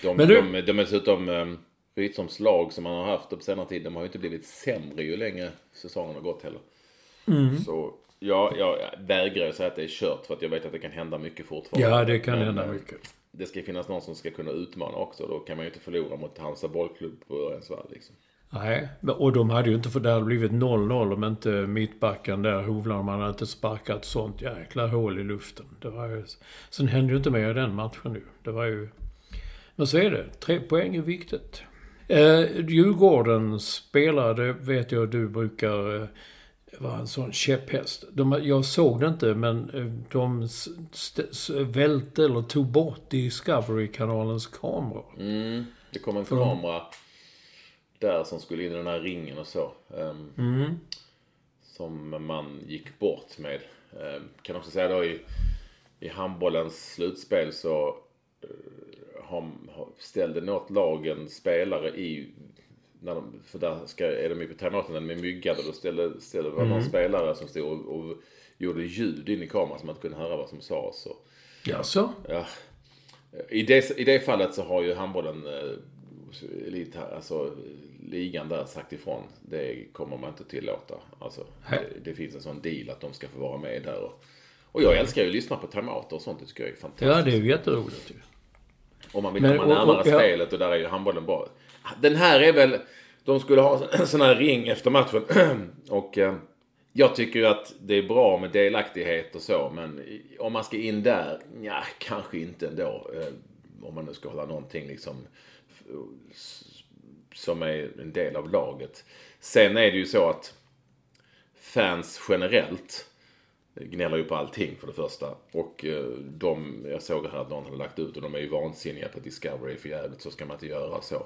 De, Men du- de, de är dessutom, um, Rydströms lag som man har haft på senare tid, de har ju inte blivit sämre ju längre säsongen har gått heller. Så ja, jag vägrar säga att det är kört för att jag vet att det kan hända mycket fortfarande. Ja, det kan Men, hända eh, mycket. Det ska finnas någon som ska kunna utmana också. Då kan man ju inte förlora mot Halmstad bollklubb på Örjansvall liksom. Nej, och de hade ju inte, för det hade blivit 0-0 om inte mittbacken där, Hovland, man hade inte sparkat sånt jäkla hål i luften. Det var ju, sen hände ju inte mer i den matchen nu. Det var ju... Men så är det. Tre poäng är viktigt. Eh, Djurgården spelade, vet jag du brukar eh, vara en sån käpphäst. De, jag såg det inte, men eh, de välte eller tog bort Discovery-kanalens kameror. Mm, det kom en kamera där som skulle in i den här ringen och så. ehm, Som man gick bort med. Ehm, kan också säga då i, i handbollens slutspel så eh, har, ställde något lag en spelare i när de, för där ska, är de ju på timeouten med myggade. Då ställde, ställde var någon spelare som stod och, och gjorde ljud in i kameran så man inte kunde höra vad som sades. Och, Jaså? Ja. I det, I det fallet så har ju handbollen, eh, elit, alltså ligan där sagt ifrån. Det kommer man inte tillåta. Alltså, det, det finns en sån deal att de ska få vara med där. Och, och jag älskar ju att lyssna på timeouter och sånt. Det tycker jag är fantastiskt. Ja, det är ju jätteroligt ju. Om man vill Men- komma och- och- närmare ja. spelet och där är ju handbollen bra. Den här är väl, de skulle ha en sån här ring efter matchen. och eh, jag tycker ju att det är bra med delaktighet och så. Men om man ska in där, ja kanske inte ändå. Eh, om man nu ska hålla någonting liksom som är en del av laget. Sen är det ju så att fans generellt gnäller ju på allting för det första. Och eh, de, jag såg här att någon hade lagt ut och de är ju vansinniga på Discovery för jävligt så ska man inte göra så.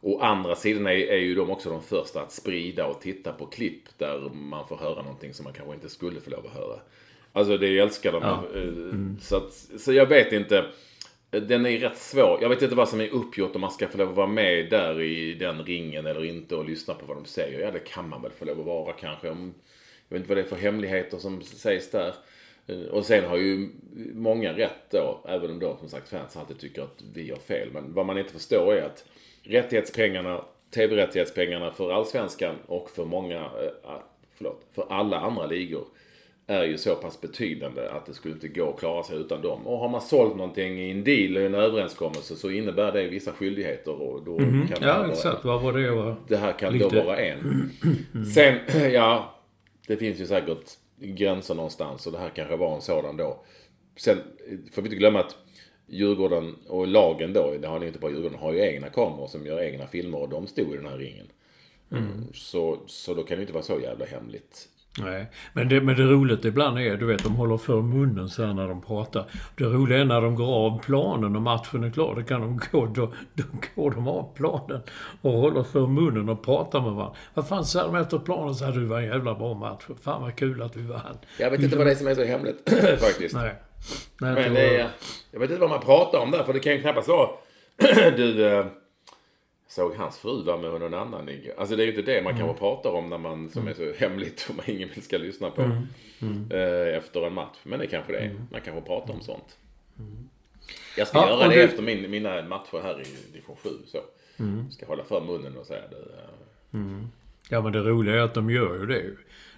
Å andra sidan är, är ju de också de första att sprida och titta på klipp där man får höra någonting som man kanske inte skulle få lov att höra. Alltså det älskar de. Eh, Så, att, så jag vet inte. Den är rätt svår. Jag vet inte vad som är uppgjort om man ska få lov att vara med där i den ringen eller inte och lyssna på vad de säger. Ja, det kan man väl få lov att vara kanske. Om, jag vet inte vad det är för hemligheter som sägs där. Eh, Och sen har ju många rätt då, även om då som sagt fans alltid tycker att vi har fel. Men vad man inte förstår är att rättighetspengarna, tv-rättighetspengarna för allsvenskan och för många, eh, förlåt, för alla andra ligor är ju så pass betydande att det skulle inte gå att klara sig utan dem. Och har man sålt någonting i en deal, i en överenskommelse, så innebär det vissa skyldigheter och då kan det Ja, vara- exakt. Vad var det var? det här kan Lite- då vara en. Sen, ja, det finns ju säkert gränser någonstans och det här kanske var en sådan då. Sen får vi inte glömma att Djurgården och lagen då, det har ni inte bara Djurgården, har ju egna kameror som gör egna filmer och de stod i den här ringen. Så, så då kan det inte vara så jävla hemligt. Nej, men det, men det roligt ibland är, du vet, de håller för munnen så här när de pratar. Det roliga är när de går av planen och matchen är klar, då kan de gå, då, då går de av planen och håller för munnen och pratar med varandra. Vad fan säger de efter planen? Så här, du var en jävla bra match. Fan vad kul att vi vann. Jag vet inte vad det är som är så hemligt faktiskt. Nej. Nej Men det är, jag vet inte vad man pratar om där, för det kan ju knappast vara... du, eh, såg hans fru vara med någon annan igår? Alltså det är ju inte det man kanske pratar om när man, som är så hemligt som ingen vill ska lyssna på. Eh, efter en match. Men det kanske det är. Man kanske pratar om sånt. Jag ska Ja, göra det du- efter min, mina matcher här i division 7. Så. Ska hålla för munnen och säga det. eh, Ja, men det roliga är att de gör ju det.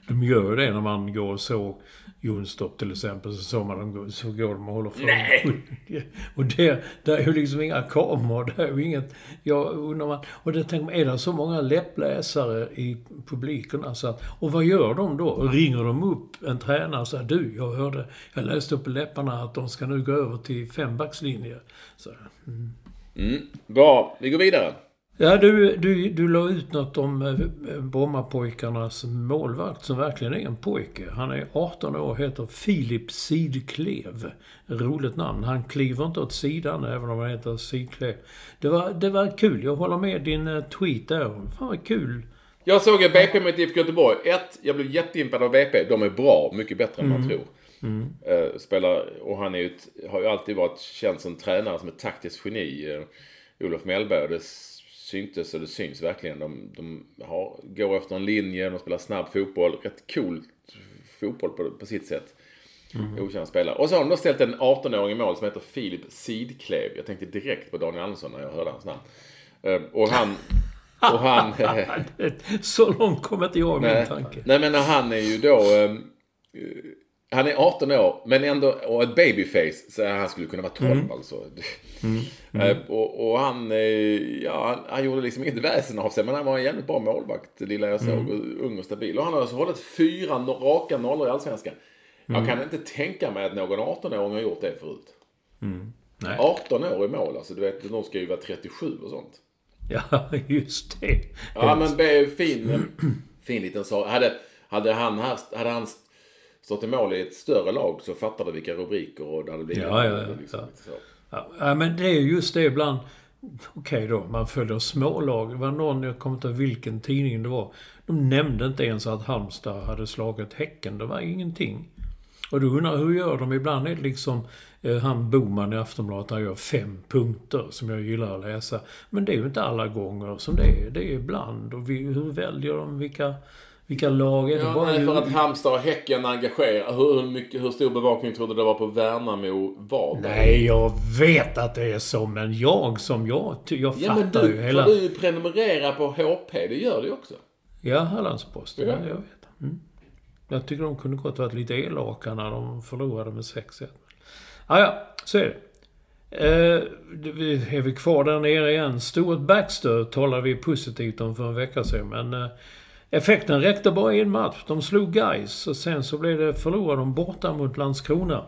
De gör det när man går och så Jonstorp till exempel. Så, såg man dem, gå- så går de och håller för Nej! Och det, det är ju liksom inga kameror. Det är ju inget... Jag undrar man... Och det tänker man, är det så många läppläsare i publiken? Alltså, att- och vad gör de då? Ringer de upp en tränare och säger du, jag hörde, jag läste upp i läpparna att de ska nu gå över till fembackslinje. Så, Mm. Bra, vi går vidare. Ja, du, du, du la ut något om eh, Brommapojkarnas målvakt som verkligen är en pojke. Han är 18 år och heter Filip Sidklev. Roligt namn. Han kliver inte åt sidan även om han heter Sidklev. Det var, det var kul. Jag håller med din eh, tweet där. Fan vad kul. Jag såg ju BP mot IFK Göteborg. Ett, jag blev jätteimpad av BP. De är bra, mycket bättre än man tror. Eh, spelar, och han är ju ett, har ju alltid varit känd som tränare, som ett taktiskt geni. Olof Mellberg. Det syntes och det syns verkligen. De, de har, går efter en linje, de spelar snabb fotboll. Rätt cool fotboll på, på sitt sätt. Okänd spelare. Och så har de då ställt en 18-åring i mål som heter Filip Sidklev. Jag tänkte direkt på Daniel Andersson när jag hörde hans namn. Eh, Och han... Och han... Så långt kommer inte jag i min tanke. nej men han är ju då... han är 18 år, men ändå, och ett babyface. Så han skulle kunna vara 12 alltså. Eh, Och, och han, eh, ja, han, han gjorde liksom inget väsen av sig, men han var en jävligt bra målvakt, det lilla jag såg. och Ung och stabil. Och han har alltså hållit fyra raka nollor i Allsvenskan. Jag kan inte tänka mig att någon 18-åring har gjort det förut. Nej. 18 år i mål, alltså. Du vet, de ska ju vara 37 och sånt. Ja, just det. Ja, men be- fin, fin liten sak. Hade, hade, han hade han stått i mål i ett större lag så fattade vilka rubriker och det hade blivit. Ja, ja, ja, liksom, ja. Ja, men det är just det ibland. Okej då, man följer smålag. Det var någon, jag kommer inte ihåg vilken tidning det var. De nämnde inte ens att Halmstad hade slagit Häcken. Det var ingenting. Och då undrar hur gör de? Ibland är det liksom eh, han Boman i Aftonbladet, han gör fem punkter som jag gillar att läsa. Men det är ju inte alla gånger som det är. Det är ibland. Och vi, hur väljer de vilka, vilka lag? Är det Ja, nej, för att Halmstad och Häcken engagerar. Hur, hur, mycket, hur stor bevakning trodde du det var på Värnamo Varberg? Nej, jag vet att det är så, men jag som jag, jag Ja, men fattar du, ju hela... får du prenumerera på HP? Det gör du också. Ja, Hallandsposten. Ja. Ja. jag vet. Mm. Jag tycker de kunde gott varit lite elaka när de förlorade med 6-1. Ah, ja, så är det. Eh, är vi kvar där nere igen? Stuart Baxter talade vi positivt om för en vecka sedan, men eh, effekten räckte bara i en match. De slog guys och sen så blev det förlorade de borta mot Landskrona.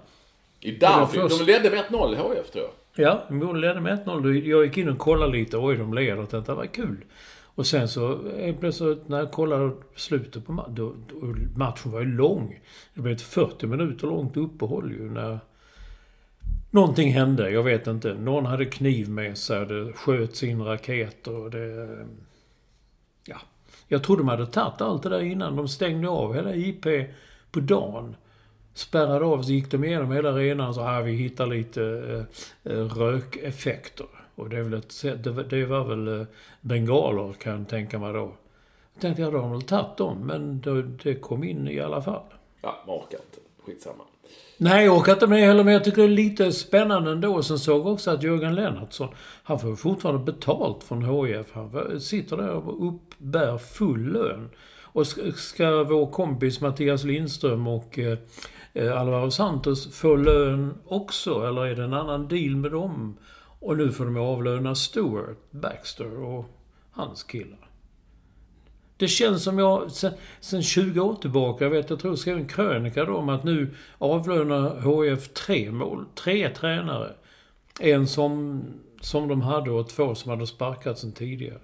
I Derby. först- De ledde med 1-0 i HF tror jag. Ja, de ledde med 1-0. Då- Jag gick in och kollade lite. Oj, de leder. och Detta var kul. Och sen så plötsligt när jag kollade slutet på matchen. Då, då, matchen var ju lång. Det blev ett 40 minuter långt uppehåll ju när någonting hände. Jag vet inte. Någon hade kniv med sig. Det sköts in raketer. och Det, ja. Jag trodde de hade tagit allt det där innan. De stängde av hela IP på dagen spärrade av så gick de igenom hela arenan och sa att vi hittar lite eh, eh, rökeffekter. Och det, är väl ett, det, var- det var väl eh, bengaler kan jag tänka mig då. Jag tänkte jag, då har de väl tagit dem, men det, det kom in i alla fall. Ja, man orkar inte. Skitsamma. Nej, jag orkar inte med det heller, men jag tycker det är lite spännande ändå. Sen såg jag också att Jörgen Lennartsson, han får fortfarande betalt från HIF. Han sitter där och uppbär full lön. Och ska, vår kompis Mattias Lindström och eh, eh, Alvaro Santos få lön också? Eller är det en annan deal med dem? Och nu får de avlöna Stewart, Baxter och hans killar. Det känns som jag sen, sen 20 år tillbaka, jag vet jag tror jag skrev en krönika då om att nu avlönar HF tre mål, tre tränare. En som, som de hade och två som hade sparkats sen tidigare.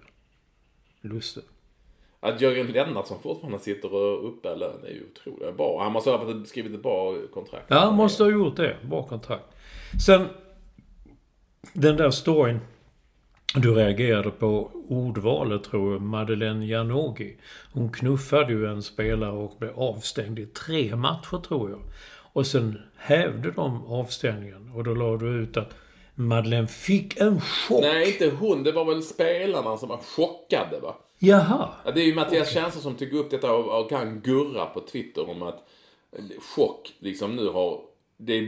Lustigt. Att Jörgen Lennartsson fortfarande sitter och uppbär lön är ju otroligt bra. Han måste ha skrivit ett bra kontrakt. Ja, han måste ha gjort det. Bra kontrakt. Sen, den där storyn du reagerade på ordvalet tror jag, Madeleine Janogy. Hon knuffade ju en spelare och blev avstängd i tre matcher tror jag. Och sen hävde de avstängningen och då la du ut att Madeleine fick en chock. Nej, inte hon. Det var väl spelarna som var chockade va? Jaha. Ja, det är ju Mattias Tjernström som tog upp detta och, och kan gurra på Twitter om att eh, chock liksom nu har... Det,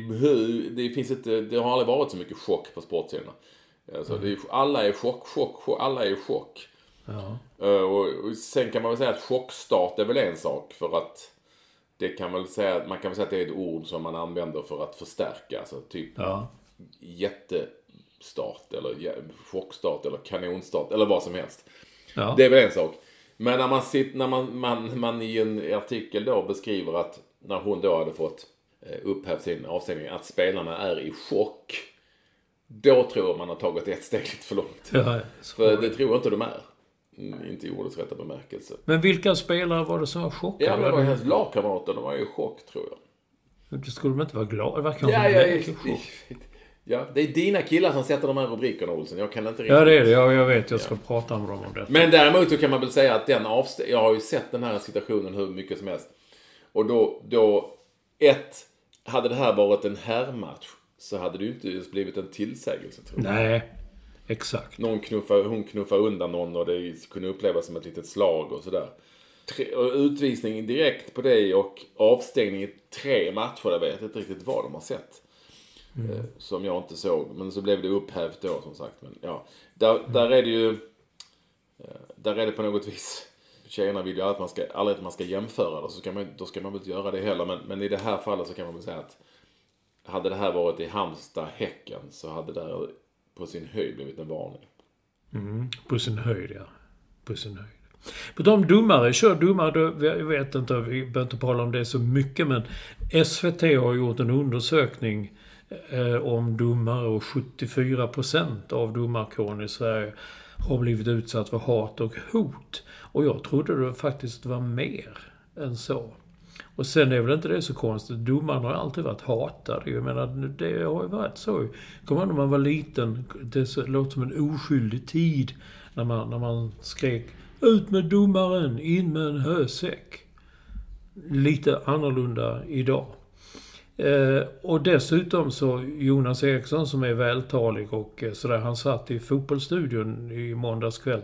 det finns inte... Det har aldrig varit så mycket chock på sportsidorna. Alltså, det är, alla är chock, chock, chock. Alla är i chock. Ja. Eh, Och, och sen kan man väl säga att chockstart är väl en sak för att det kan väl säga, man kan väl säga att det är ett ord som man använder för att förstärka. Alltså typ Ja. jättestart eller chockstart eller kanonstart eller vad som helst. Ja. Det är väl en sak. Men när man, sitter, när man, man, man i en artikel då beskriver att när hon då hade fått eh, upphävt sin avstängning, att spelarna är i chock. Då tror jag man har tagit ett steg lite för långt. Ja. För det tror jag inte de är. Mm, Inte i ordets rätta bemärkelse. Men vilka spelare var det som var chockade? Ja, men det var hennes lagkamrater. De var ju i chock, tror jag. Det skulle de inte vara glada? Det Ja, ja, chock. ja, det är dina killar som sätter de här rubrikerna, Olsson. Jag kan inte riktigt... Ja, det är det. Ja, jag vet. Jag ska prata med dem om det. Men däremot så kan man väl säga att den avstä- Jag har ju sett den här situationen hur mycket som helst. Och då, då... Ett, hade det här varit en herrmatch så hade det ju inte ens blivit en tillsägelse, tror jag. Nej, exakt. Någon knuffar, hon knuffar undan någon och det kunde upplevas som ett litet slag och sådär. Utvisning direkt på det och avstängning i tre matcher. Jag vet inte riktigt vad de har sett. Eh, som jag inte såg. Men så blev det upphävt då som sagt. Men, ja. där, där är det ju... Eh, där är det på något vis, tjejerna vill ju att man ska, aldrig att man ska jämföra det, så ska man, då ska man väl inte göra det heller. Men, men i det här fallet så kan man väl säga att hade det här varit i Halmstad, Häcken, så hade det på sin höjd blivit en varning. Mm, på sin höjd, ja. På sin höjd. På de domare, kör domare, jag vet inte, vi behöver inte prata om det så mycket, men SVT har gjort en undersökning eh, om domare och 74% av domarkåren i Sverige har blivit utsatt för hat och hot. Och jag trodde det faktiskt var mer än så. Och sen är väl inte det så konstigt. Domarna har alltid varit hatade. Jag menar, det har ju varit så. Kommer ihåg när man var liten? Det låter som en oskyldig tid. När man, när man skrek ut med domaren, in med en hösäck. Lite annorlunda idag. Eh, och dessutom så Jonas Eriksson som är vältalig och eh, sådär. Han satt i fotbollsstudion i måndags kväll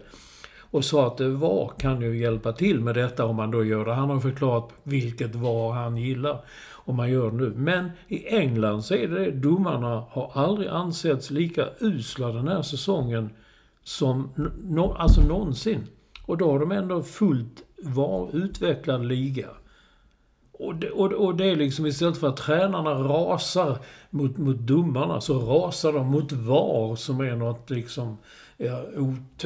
och sa att VAR kan ju hjälpa till med detta om man då gör det. Han har förklarat vilket VAR han gillar om man gör det nu. Men i England så är det Domarna har aldrig ansetts lika usla den här säsongen som no, alltså någonsin. Och då har de ändå fullt var utvecklad liga. Och det, och, och det är liksom istället för att tränarna rasar mot, mot domarna så rasar de mot VAR som är något liksom... Ja,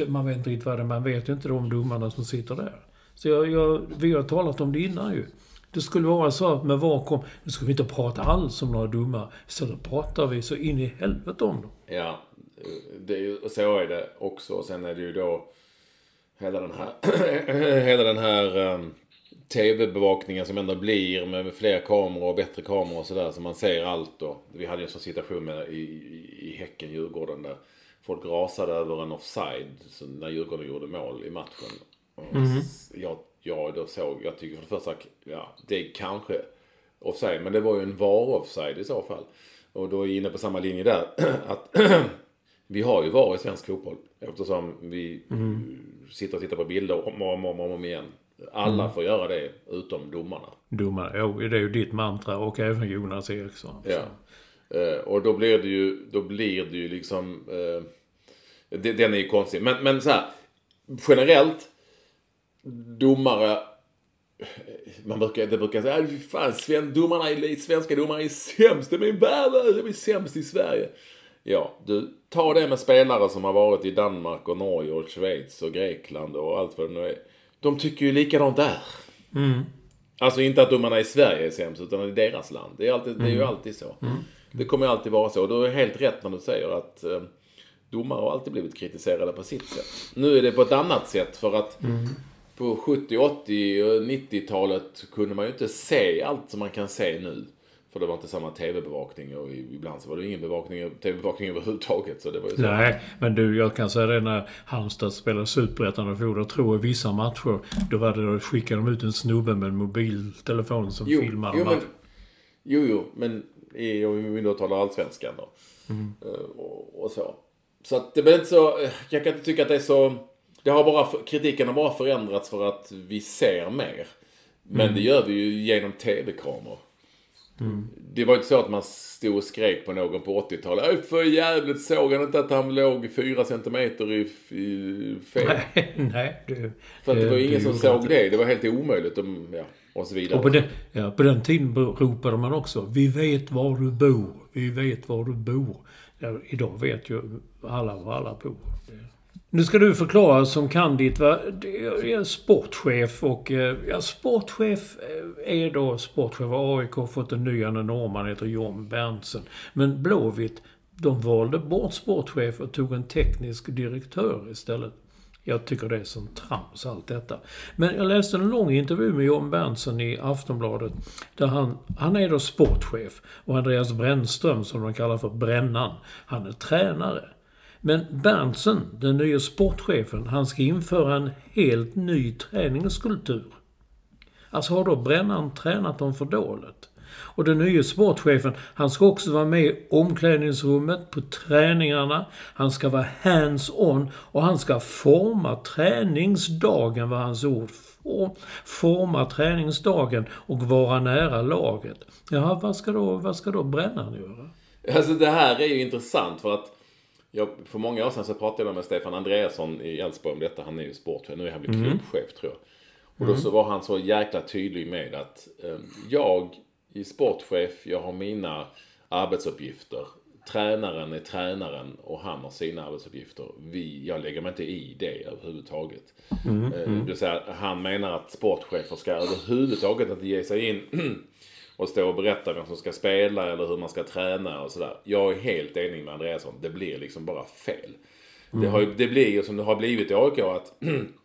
man vet inte riktigt vad det är. Man vet ju inte de domarna som sitter där. Så jag, jag, vi har talat om det innan ju. Det skulle vara så att med VAR kom... Nu ska vi inte prata alls om några domare. Istället pratar vi så in i helvete om dem. Ja, det är ju, så är det också. Sen är det ju då hela den här, hela den här ehm, um, tv-bevakningen som ändå blir med fler kameror och bättre kameror och sådär. Så man ser allt då. Vi hade ju en sån situation med i, i, i Häcken, Djurgården där folk rasade över en offside så när Djurgården gjorde mål i matchen. Mm. Jag, jag då såg, jag tycker för det första, ja det är kanske offside, men det var ju en VAR-offside i så fall. Och då är jag inne på samma linje där. att vi har ju VAR i svensk fotboll. Eftersom vi mm. sitter och tittar på bilder om och om, om, om igen. Alla mm. får göra det, utom domarna. Domarna, jo, det är ju ditt mantra och även Jonas Eriksson. Ja. Uh, och då blir det ju, då blir det ju liksom... Uh, det, den är ju konstig. Men, men så här, generellt, domare... Man brukar, det brukar säga, fan, sven, domarna är, svenska domare är sämst, de är värre, de är sämst i Sverige. Ja, du, ta det med spelare som har varit i Danmark och Norge och Schweiz och Grekland och allt vad det nu är. De tycker ju likadant där. Mm. Alltså inte att domarna i Sverige är sämst, utan i deras land. Det är, alltid, mm. det är ju mm. alltid så. Mm. Det kommer alltid vara så. Och du är helt rätt när du säger att eh, domare har alltid blivit kritiserade på sitt sätt. Nu är det på ett annat sätt för att mm. på 70, 80 och 90-talet kunde man ju inte se allt som man kan se nu. För det var inte samma tv-bevakning och ibland så var det ingen bevakning, tv-bevakning överhuvudtaget. Så det var ju så. Nej, men du, jag kan säga det när Halmstad spelade Superettan och Foder tror i vissa matcher, då var det då skickade de ut en snubbe med en mobiltelefon som jo, filmade jo, men, jo, jo, men i, om vi då talar allsvenskan då. Mm. Eh, och, och, så. Så att det blir inte så, jag kan inte tycka att det är så, det har bara, kritiken har bara förändrats för att vi ser mer. Men mm. det gör vi ju genom tv-kameror. Mm. Det var inte så att man stod och skrek på någon på 80-talet. Öj för jävligt såg han inte att han låg fyra centimeter i, i fel? Nej, nej. Det, för att det var ingen som såg det. Det var helt omöjligt. Om, ja, och så vidare. Och på den, ja, på den tiden ropade man också Vi vet var du bor. Vi vet var du bor. Ja, idag vet ju alla var alla bor. Nu ska du förklara som kan ditt. Jag är sportchef och, eh, ja, sportchef eh, är då sportchef. AIK har fått en ny norrman, heter John Berntsen. Men Blåvitt, de valde bort sportchef och tog en teknisk direktör istället. Jag tycker det är som trams allt detta. Men jag läste en lång intervju med John Berntsen i Aftonbladet. Där han, han är då sportchef. Och Andreas Brännström, som de kallar för Brännan, han är tränare. Men Berntsen, den nya sportchefen, han ska införa en helt ny träningskultur. Alltså har då Brännan tränat dem för dåligt? Och den nya sportchefen, han ska också vara med i omklädningsrummet, på träningarna. Han ska vara hands-on och han ska forma träningsdagen, var hans ord. Forma träningsdagen och vara nära laget. Jaha, vad ska då, vad ska då Brännan göra? Alltså det här är ju intressant för att jag, för många år sedan så pratade jag med Stefan Andreasson i Elfsborg om detta. Han är ju sportchef. Nu är han väl klubbchef tror jag. Och då så var han så jäkla tydlig med att eh, jag sportchef, jag har mina arbetsuppgifter. Tränaren är tränaren och han har sina arbetsuppgifter. Vi, jag lägger mig inte i det överhuvudtaget. Mm, eh, Det vill säga, han menar att sportchefer ska överhuvudtaget inte ge sig in och stå och berätta vem som ska spela eller hur man ska träna och sådär. Jag är helt enig med Andreasson. Det blir liksom bara fel. Det, har, det blir ju som det har blivit i AIK att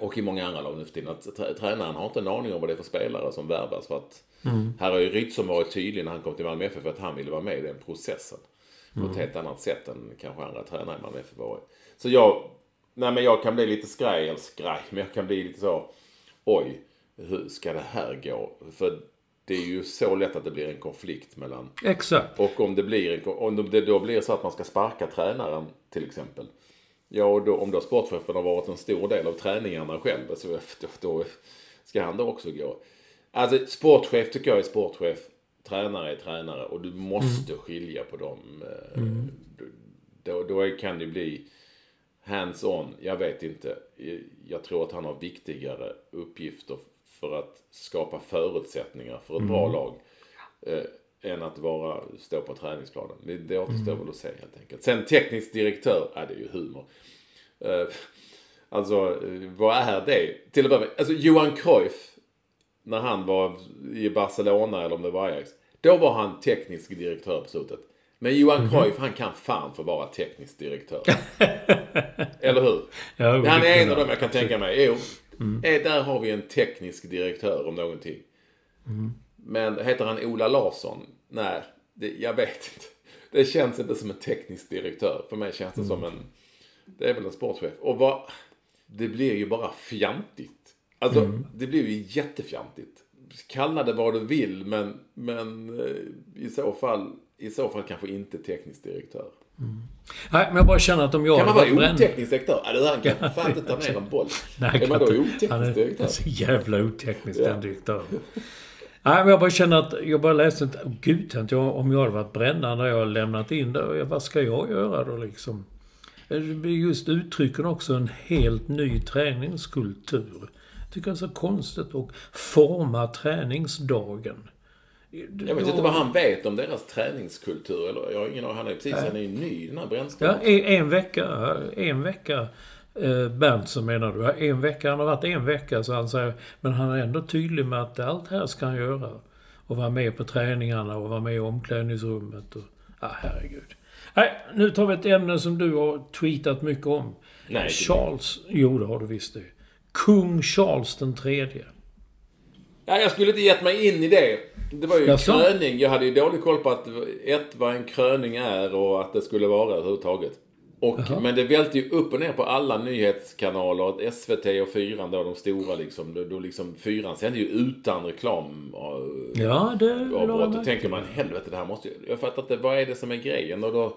och i många andra lag nu för tiden, att trä- tränaren har inte en aning om vad det är för spelare som värvas. För att här har ju Rytzson varit tydlig när han kom till Malmö FF för att han ville vara med i den processen. På ett helt annat sätt än kanske andra tränare i Malmö FF varit. Så jag, nej men jag kan bli lite skraj, eller skraj, men jag kan bli lite så, oj, hur ska det här gå? För det är ju så lätt att det blir en konflikt mellan Exakt. och om det blir, en- om det då blir så att man ska sparka tränaren till exempel. Ja, och då, om då sportchefen har varit en stor del av träningarna själv, så då, då ska han då också gå. Alltså sportchef tycker jag är sportchef. Tränare är tränare och du måste skilja på dem. Eh, Då, då är- kan det bli hands-on. Jag vet inte. Jag tror att han har viktigare uppgifter för att skapa förutsättningar för ett bra lag. Än att vara, stå på träningsplanen. Det, det återstår väl att se helt enkelt. Sen teknisk direktör, ja det är ju humor. Eh, alltså, eh, vad är det? Till att börja med, alltså Johan Cruyff, när han var i Barcelona eller om det var Ajax. Då var han teknisk direktör på slutet. Men Johan Cruyff, han kan fan få vara teknisk direktör. eller hur? Ja, han är en av dem jag kan tänka mig. Jo, eh, där har vi en teknisk direktör om någonting. Men heter han Ola Larsson? Nej, det, jag vet inte. Det känns inte som en teknisk direktör. För mig känns det som en... Det är väl en sportchef. Och vad... Det blir ju bara fjantigt. Alltså, det blir ju jättefjantigt. Kalla det vad du vill, men, men eh, i, så fall, i så fall kanske inte teknisk direktör. Nej, men jag bara känner att om jag Kan man vara oteknisk direktör? Ja, det han kan fan inte ta ner en boll. Nej, är man då oteknisk Han är direktör? så jävla oteknisk Ja. den direktören. Nej, men jag bara känner att jag bara läste inte... Oh, Gud, tänkte jag, om jag hade varit brännare när jag har lämnat in det, ja, vad ska jag göra då liksom? Just uttrycken också en helt ny träningskultur. Jag tycker det är så konstigt att forma träningsdagen. Jag vet inte vad han vet om deras träningskultur. Eller, jag har ingen aning. Han är precis, han är ju ny i den här Ja, brännskadan. en, en vecka, en vecka eh, Berntsen menar du? En vecka, han har varit en vecka så han säger, men han är ändå tydlig med att allt här ska han göra. Och vara med på träningarna och vara med i omklädningsrummet och, ja herregud. Nej, nu tar vi ett ämne som du har tweetat mycket om. Nej, Charles, jo det har du visst det. Kung Charles den tredje. Ja, jag skulle inte gett mig in i det. Det var ju en kröning. Jag hade ju dålig koll på att ett, vad en kröning är och att det skulle vara överhuvudtaget. Och, men det välte ju upp och ner på alla nyhetskanaler. SVT och Fyran då, de stora liksom. Då, då liksom Fyran sände ju utan reklam. Och, Ja, det avbrott. Då tänker man, helvete det här måste ju... Jag fattar inte, vad är det som är grejen? Och, då,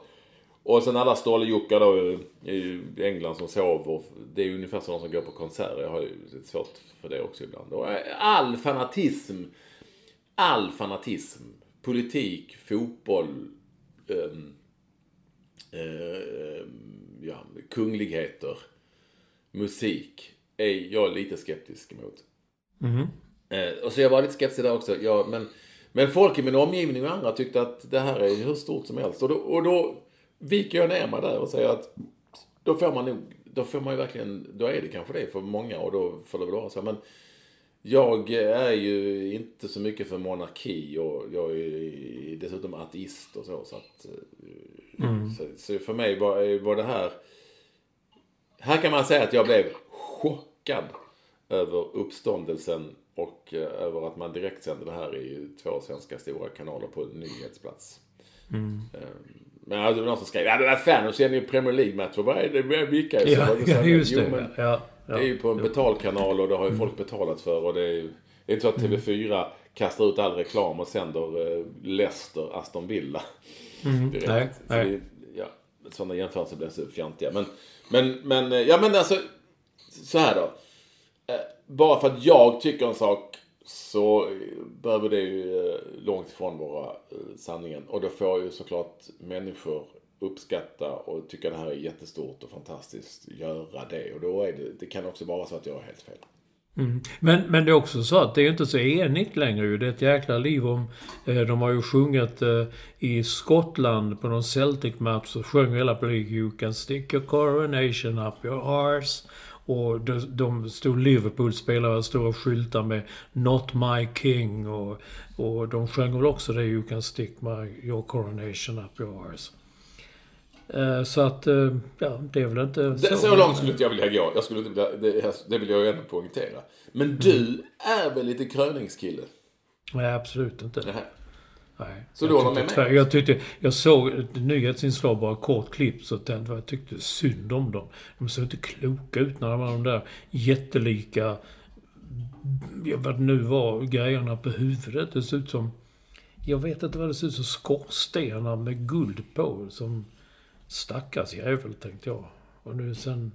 och sen alla ståljockar då i England som sover. Det är ju ungefär som de som går på konserter. Jag har ju lite svårt för det också ibland. Och all fanatism. All fanatism. Politik, fotboll, ehm, ehm, ja, kungligheter, musik. Är jag lite skeptisk emot. Eh, och så jag var lite skeptisk där också. Ja, men, men folk i min omgivning och andra tyckte att det här är hur stort som helst. Och då, och då viker jag ner mig där och säger att då får man nog, då får man ju verkligen, då är det kanske det för många och då får det väl vara så. Men jag är ju inte så mycket för monarki och jag är dessutom ateist och så. Så, att, eh, så, så för mig var, var det här, här kan man säga att jag blev chockad över uppståndelsen och eh, över att man direkt sände det här i två svenska stora kanaler på nyhetsplats. Eh, Men alltså, det var någon som skrev, ja men vad fan, de sänder ju Premier League-matcher, vilka är Ja, det? ja, just det. men ja, ja, det är ju på en betalkanal och det har ju folk betalat för och det är ju det är inte så att TV4 kastar ut all reklam och sänder eh, Leicester, Aston Villa. Direkt. Nej, Så nej. det- Ja, sådana jämförelser blir så fjantiga. Men, men, men, eh, ja men alltså, så här då. Eh, Bara för att jag tycker en sak så eh, behöver det ju eh, långt ifrån vara sanningen. Och då får ju såklart människor uppskatta och tycka det här är jättestort och fantastiskt göra det. Och då är det, det kan också vara så att jag har helt fel. Mm. Men, men det är också så att det är inte så enigt längre ju. Det är ett jäkla liv om... Eh, de har ju sjungit eh, i Skottland på någon Celtic Map så sjöng hela publiken You can stick your coronation up your arse. Och de, de stod Liverpool spelare stora skyltar med Not My King och, och de sjöng väl också det You can stick my, your coronation up your arse. Eh, Så att, eh, ja, det är väl inte Det, så långt skulle inte jag vilja gå. Jag skulle inte vilja, det, det vill jag ändå poängtera. Men du är väl lite kröningskille? Nej, absolut inte. Nähä. Nej. Så jag du håller med mig? Jag tyckte, jag såg ett nyhetsinslag, bara kort klipp, så att den, jag tyckte synd om dem. De såg inte kloka ut när de var de där jättelika, vad det nu var, grejerna på huvudet. Det såg ut som, jag vet inte vad det såg ut som, skorstenar med guld på. Som stackars jävel, tänkte jag. Och nu sen,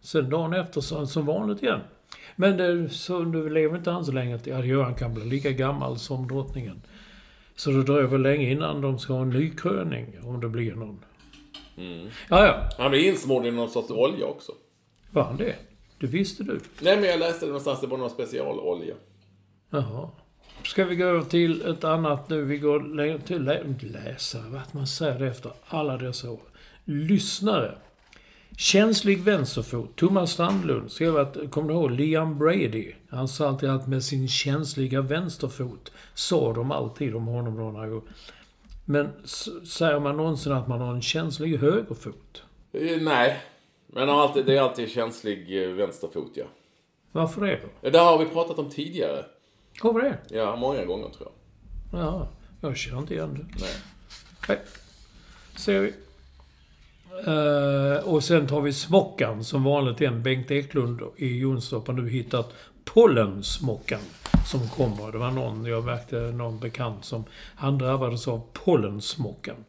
sen dagen efter så som vanligt igen. Men det, så, nu lever inte han så länge. Ja, Göran kan bli lika gammal som drottningen. Så det dröjer väl länge innan de ska ha en ny kröning, om det blir någon. Ja, ja. Han blir insmord i någon sorts olja också. Var han det? Det visste du? Nej, men jag läste det någonstans. Det var någon specialolja. Jaha. Ska vi gå över till ett annat nu? Vi går lä- till lä läsare, vad man säger efter alla dessa år. Lyssnare. Känslig vänsterfot. Thomas Strandlund skrev att, kommer du ihåg Liam Brady? Han sa alltid att med sin känsliga vänsterfot sa de alltid om honom då när jag... Men säger man någonsin att man har en känslig högerfot? Eh, Nej. Men alltid, det är alltid känslig eh, vänsterfot, ja. Varför det då? Det har vi pratat om tidigare. Har vi det? Ja, många gånger tror jag. Ja, jag känner inte igen det. Nej. Nej. Ser vi. Eh, och sen tar vi smockan som vanligt igen. Bengt Eklund i Jonstorp har nu hittat pollensmockan som kommer. Det var någon, jag märkte någon bekant som, han drabbades av pollensmockan.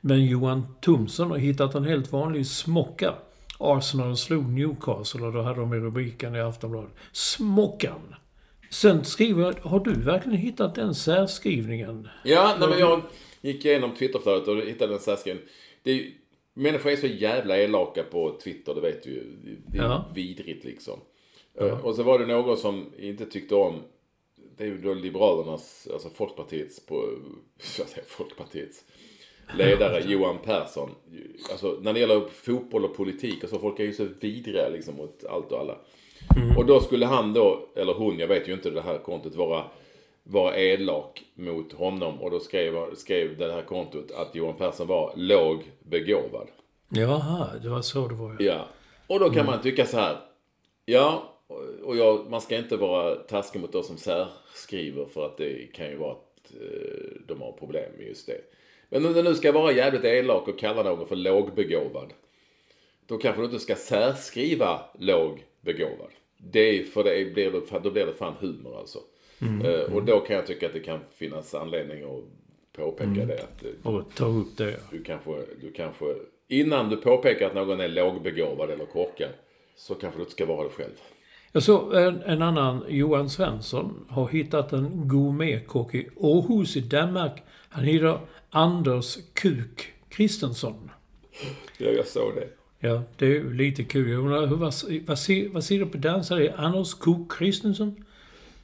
Men Johan Thomsson har hittat en helt vanlig smocka. Arsenal slog Newcastle och då hade de i rubriken i Aftonbladet. Smockan! Sen skriver har du verkligen hittat den särskrivningen? Ja, nej, men jag gick igenom Twitterflödet och hittade en särskrivning. Det är, människor är så jävla elaka på Twitter, det vet du ju. Det är Ja. vidrigt liksom. Eh, Och så var det någon som inte tyckte om, det är ju då Liberalernas, alltså Folkpartiets, på, jag säger Folkpartiets ledare Johan Persson. Alltså när det gäller fotboll och politik och så, folk är ju så vidriga liksom mot allt och alla. Och då skulle han då, eller hon, jag vet ju inte det här kontot, vara, vara elak mot honom. Och då skrev, skrev det här kontot att Johan Persson var låg begåvad. Jaha, det var så det var ja. Ja. Och då kan man tycka så här. Ja, och jag, man ska inte vara taskig mot de som särskriver för att det kan ju vara att eh, de har problem med just det. Men om du nu ska vara jävligt elak och kalla någon för lågbegåvad. Då kanske du inte ska särskriva lågbegåvad. Det är, för det blir, det- då blir det fan humor alltså. Eh, och då kan jag tycka att det kan finnas anledning att påpeka det. Att, eh, Och ta upp det. du kanske, du kanske, innan du påpekar att någon är lågbegåvad eller korkad, så kanske du inte ska vara det själv. Jag såg en, en annan, Johan Svensson, har hittat en gourmetkock i Århus i Danmark. Han heter Anders Kuk Kristensson. Ja, jag såg det. Ja, det är lite kul. Jag undrar, hur, vad, vad, ser, vad ser du på är Anders Kuk Kristensson?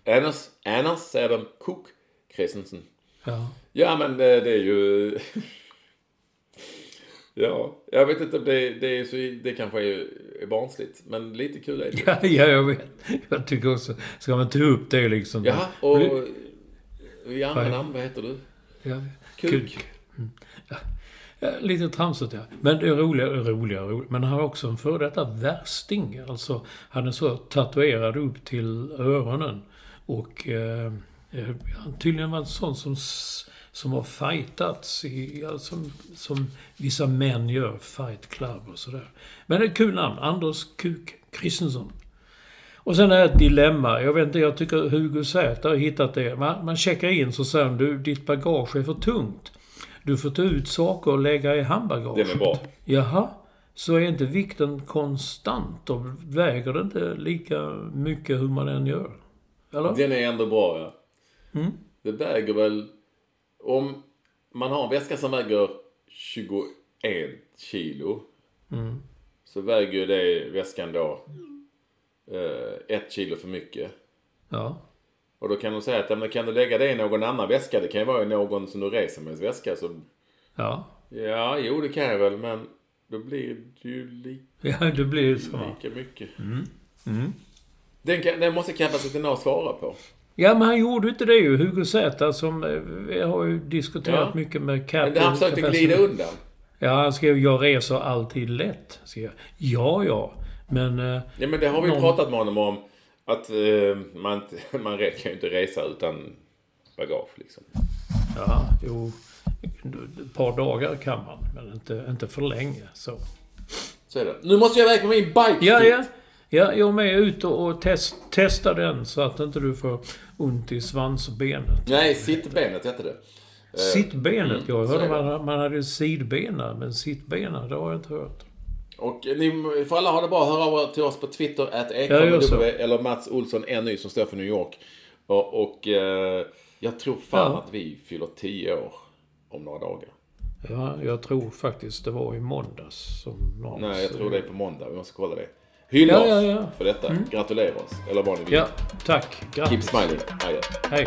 Anders, Anders säger de Cook Christensen. Ja. Ja, men det, det är ju... ja, jag vet inte om det, det är så... Det kanske är, är barnsligt, men lite kul är det. Ja, ja, jag vet. Jag tycker också, ska man ta upp det liksom? Jaha, och Vad- namn, vad heter du? Ja, Kuk. kuk. Mm. Ja. Lite tramsigt, ja. Men det är roliga, roliga, roliga. Men han har också en före detta värsting. Alltså, han är så tatuerad upp till öronen. Och eh, eh han tydligen var en sån som, som har fightats i, alltså, som, som vissa män gör, fight club och sådär. Men det är ett kul namn. Anders Kuk Kristensson. Och sen är det ett dilemma. Jag vet inte, jag tycker Hugo Zäta har hittat det. Man, man checkar in så säger han, du, ditt bagage är för tungt. Du får ta ut saker och lägga i handbagaget. Den är bra. Jaha. Så är inte vikten konstant och väger det inte lika mycket hur man än gör? Eller? Den är ändå bra, ja. Mm. Det väger väl... Om man har en väska som väger 21 en kilo. Så väger ju det väskan då eh, ett kilo för mycket. Ja. Och då kan de säga att ja, men kan du lägga det i någon annan väska? Det kan ju vara i någon som du reser med väska. Så, Ja. ja, jo det kan jag väl men då blir det ju lika, Ja, det blir så. lika mycket. Den, kan, den måste kapaciteten svara på. Ja, men han gjorde inte det ju. Hugo Zäta som eh, vi har ju diskuterat Ja. mycket med Cap. Men han försökte glida undan. Ja, han skrev jag reser alltid lätt. Skrev jag. Ja, ja. Men... eh, Ja men det har vi ju någon- pratat med honom om. Att eh, man, man kan ju inte resa utan bagage liksom. Ja, jo. Ett par dagar kan man, men inte, inte för länge. Så. Så är det. Nu måste jag iväg på min bike Ja, ja. Ja, jag är med ut och, test, testa den så att inte du får ont i svansbenet. Nej, sittbenet hette det. Sittbenet, jag Mm, så hörde man, man hade sidbena, men sittbena, det har jag inte hört. Och ni får alla ha det bra. Hör av er till oss på Twitter, att eller Mats Olsson NY som står för New York. Och, och eh, jag tror fan Ja. att vi fyller 10 år om några dagar. Ja, jag tror faktiskt det var i måndags som någon... Nej, jag tror det är på måndag. Vi måste kolla det. Hylla Ja, oss ja, ja. för detta. Gratulera oss. Eller vad ni vill. Ja, tack. Keep Grattis. smiling. Adjö. Hej.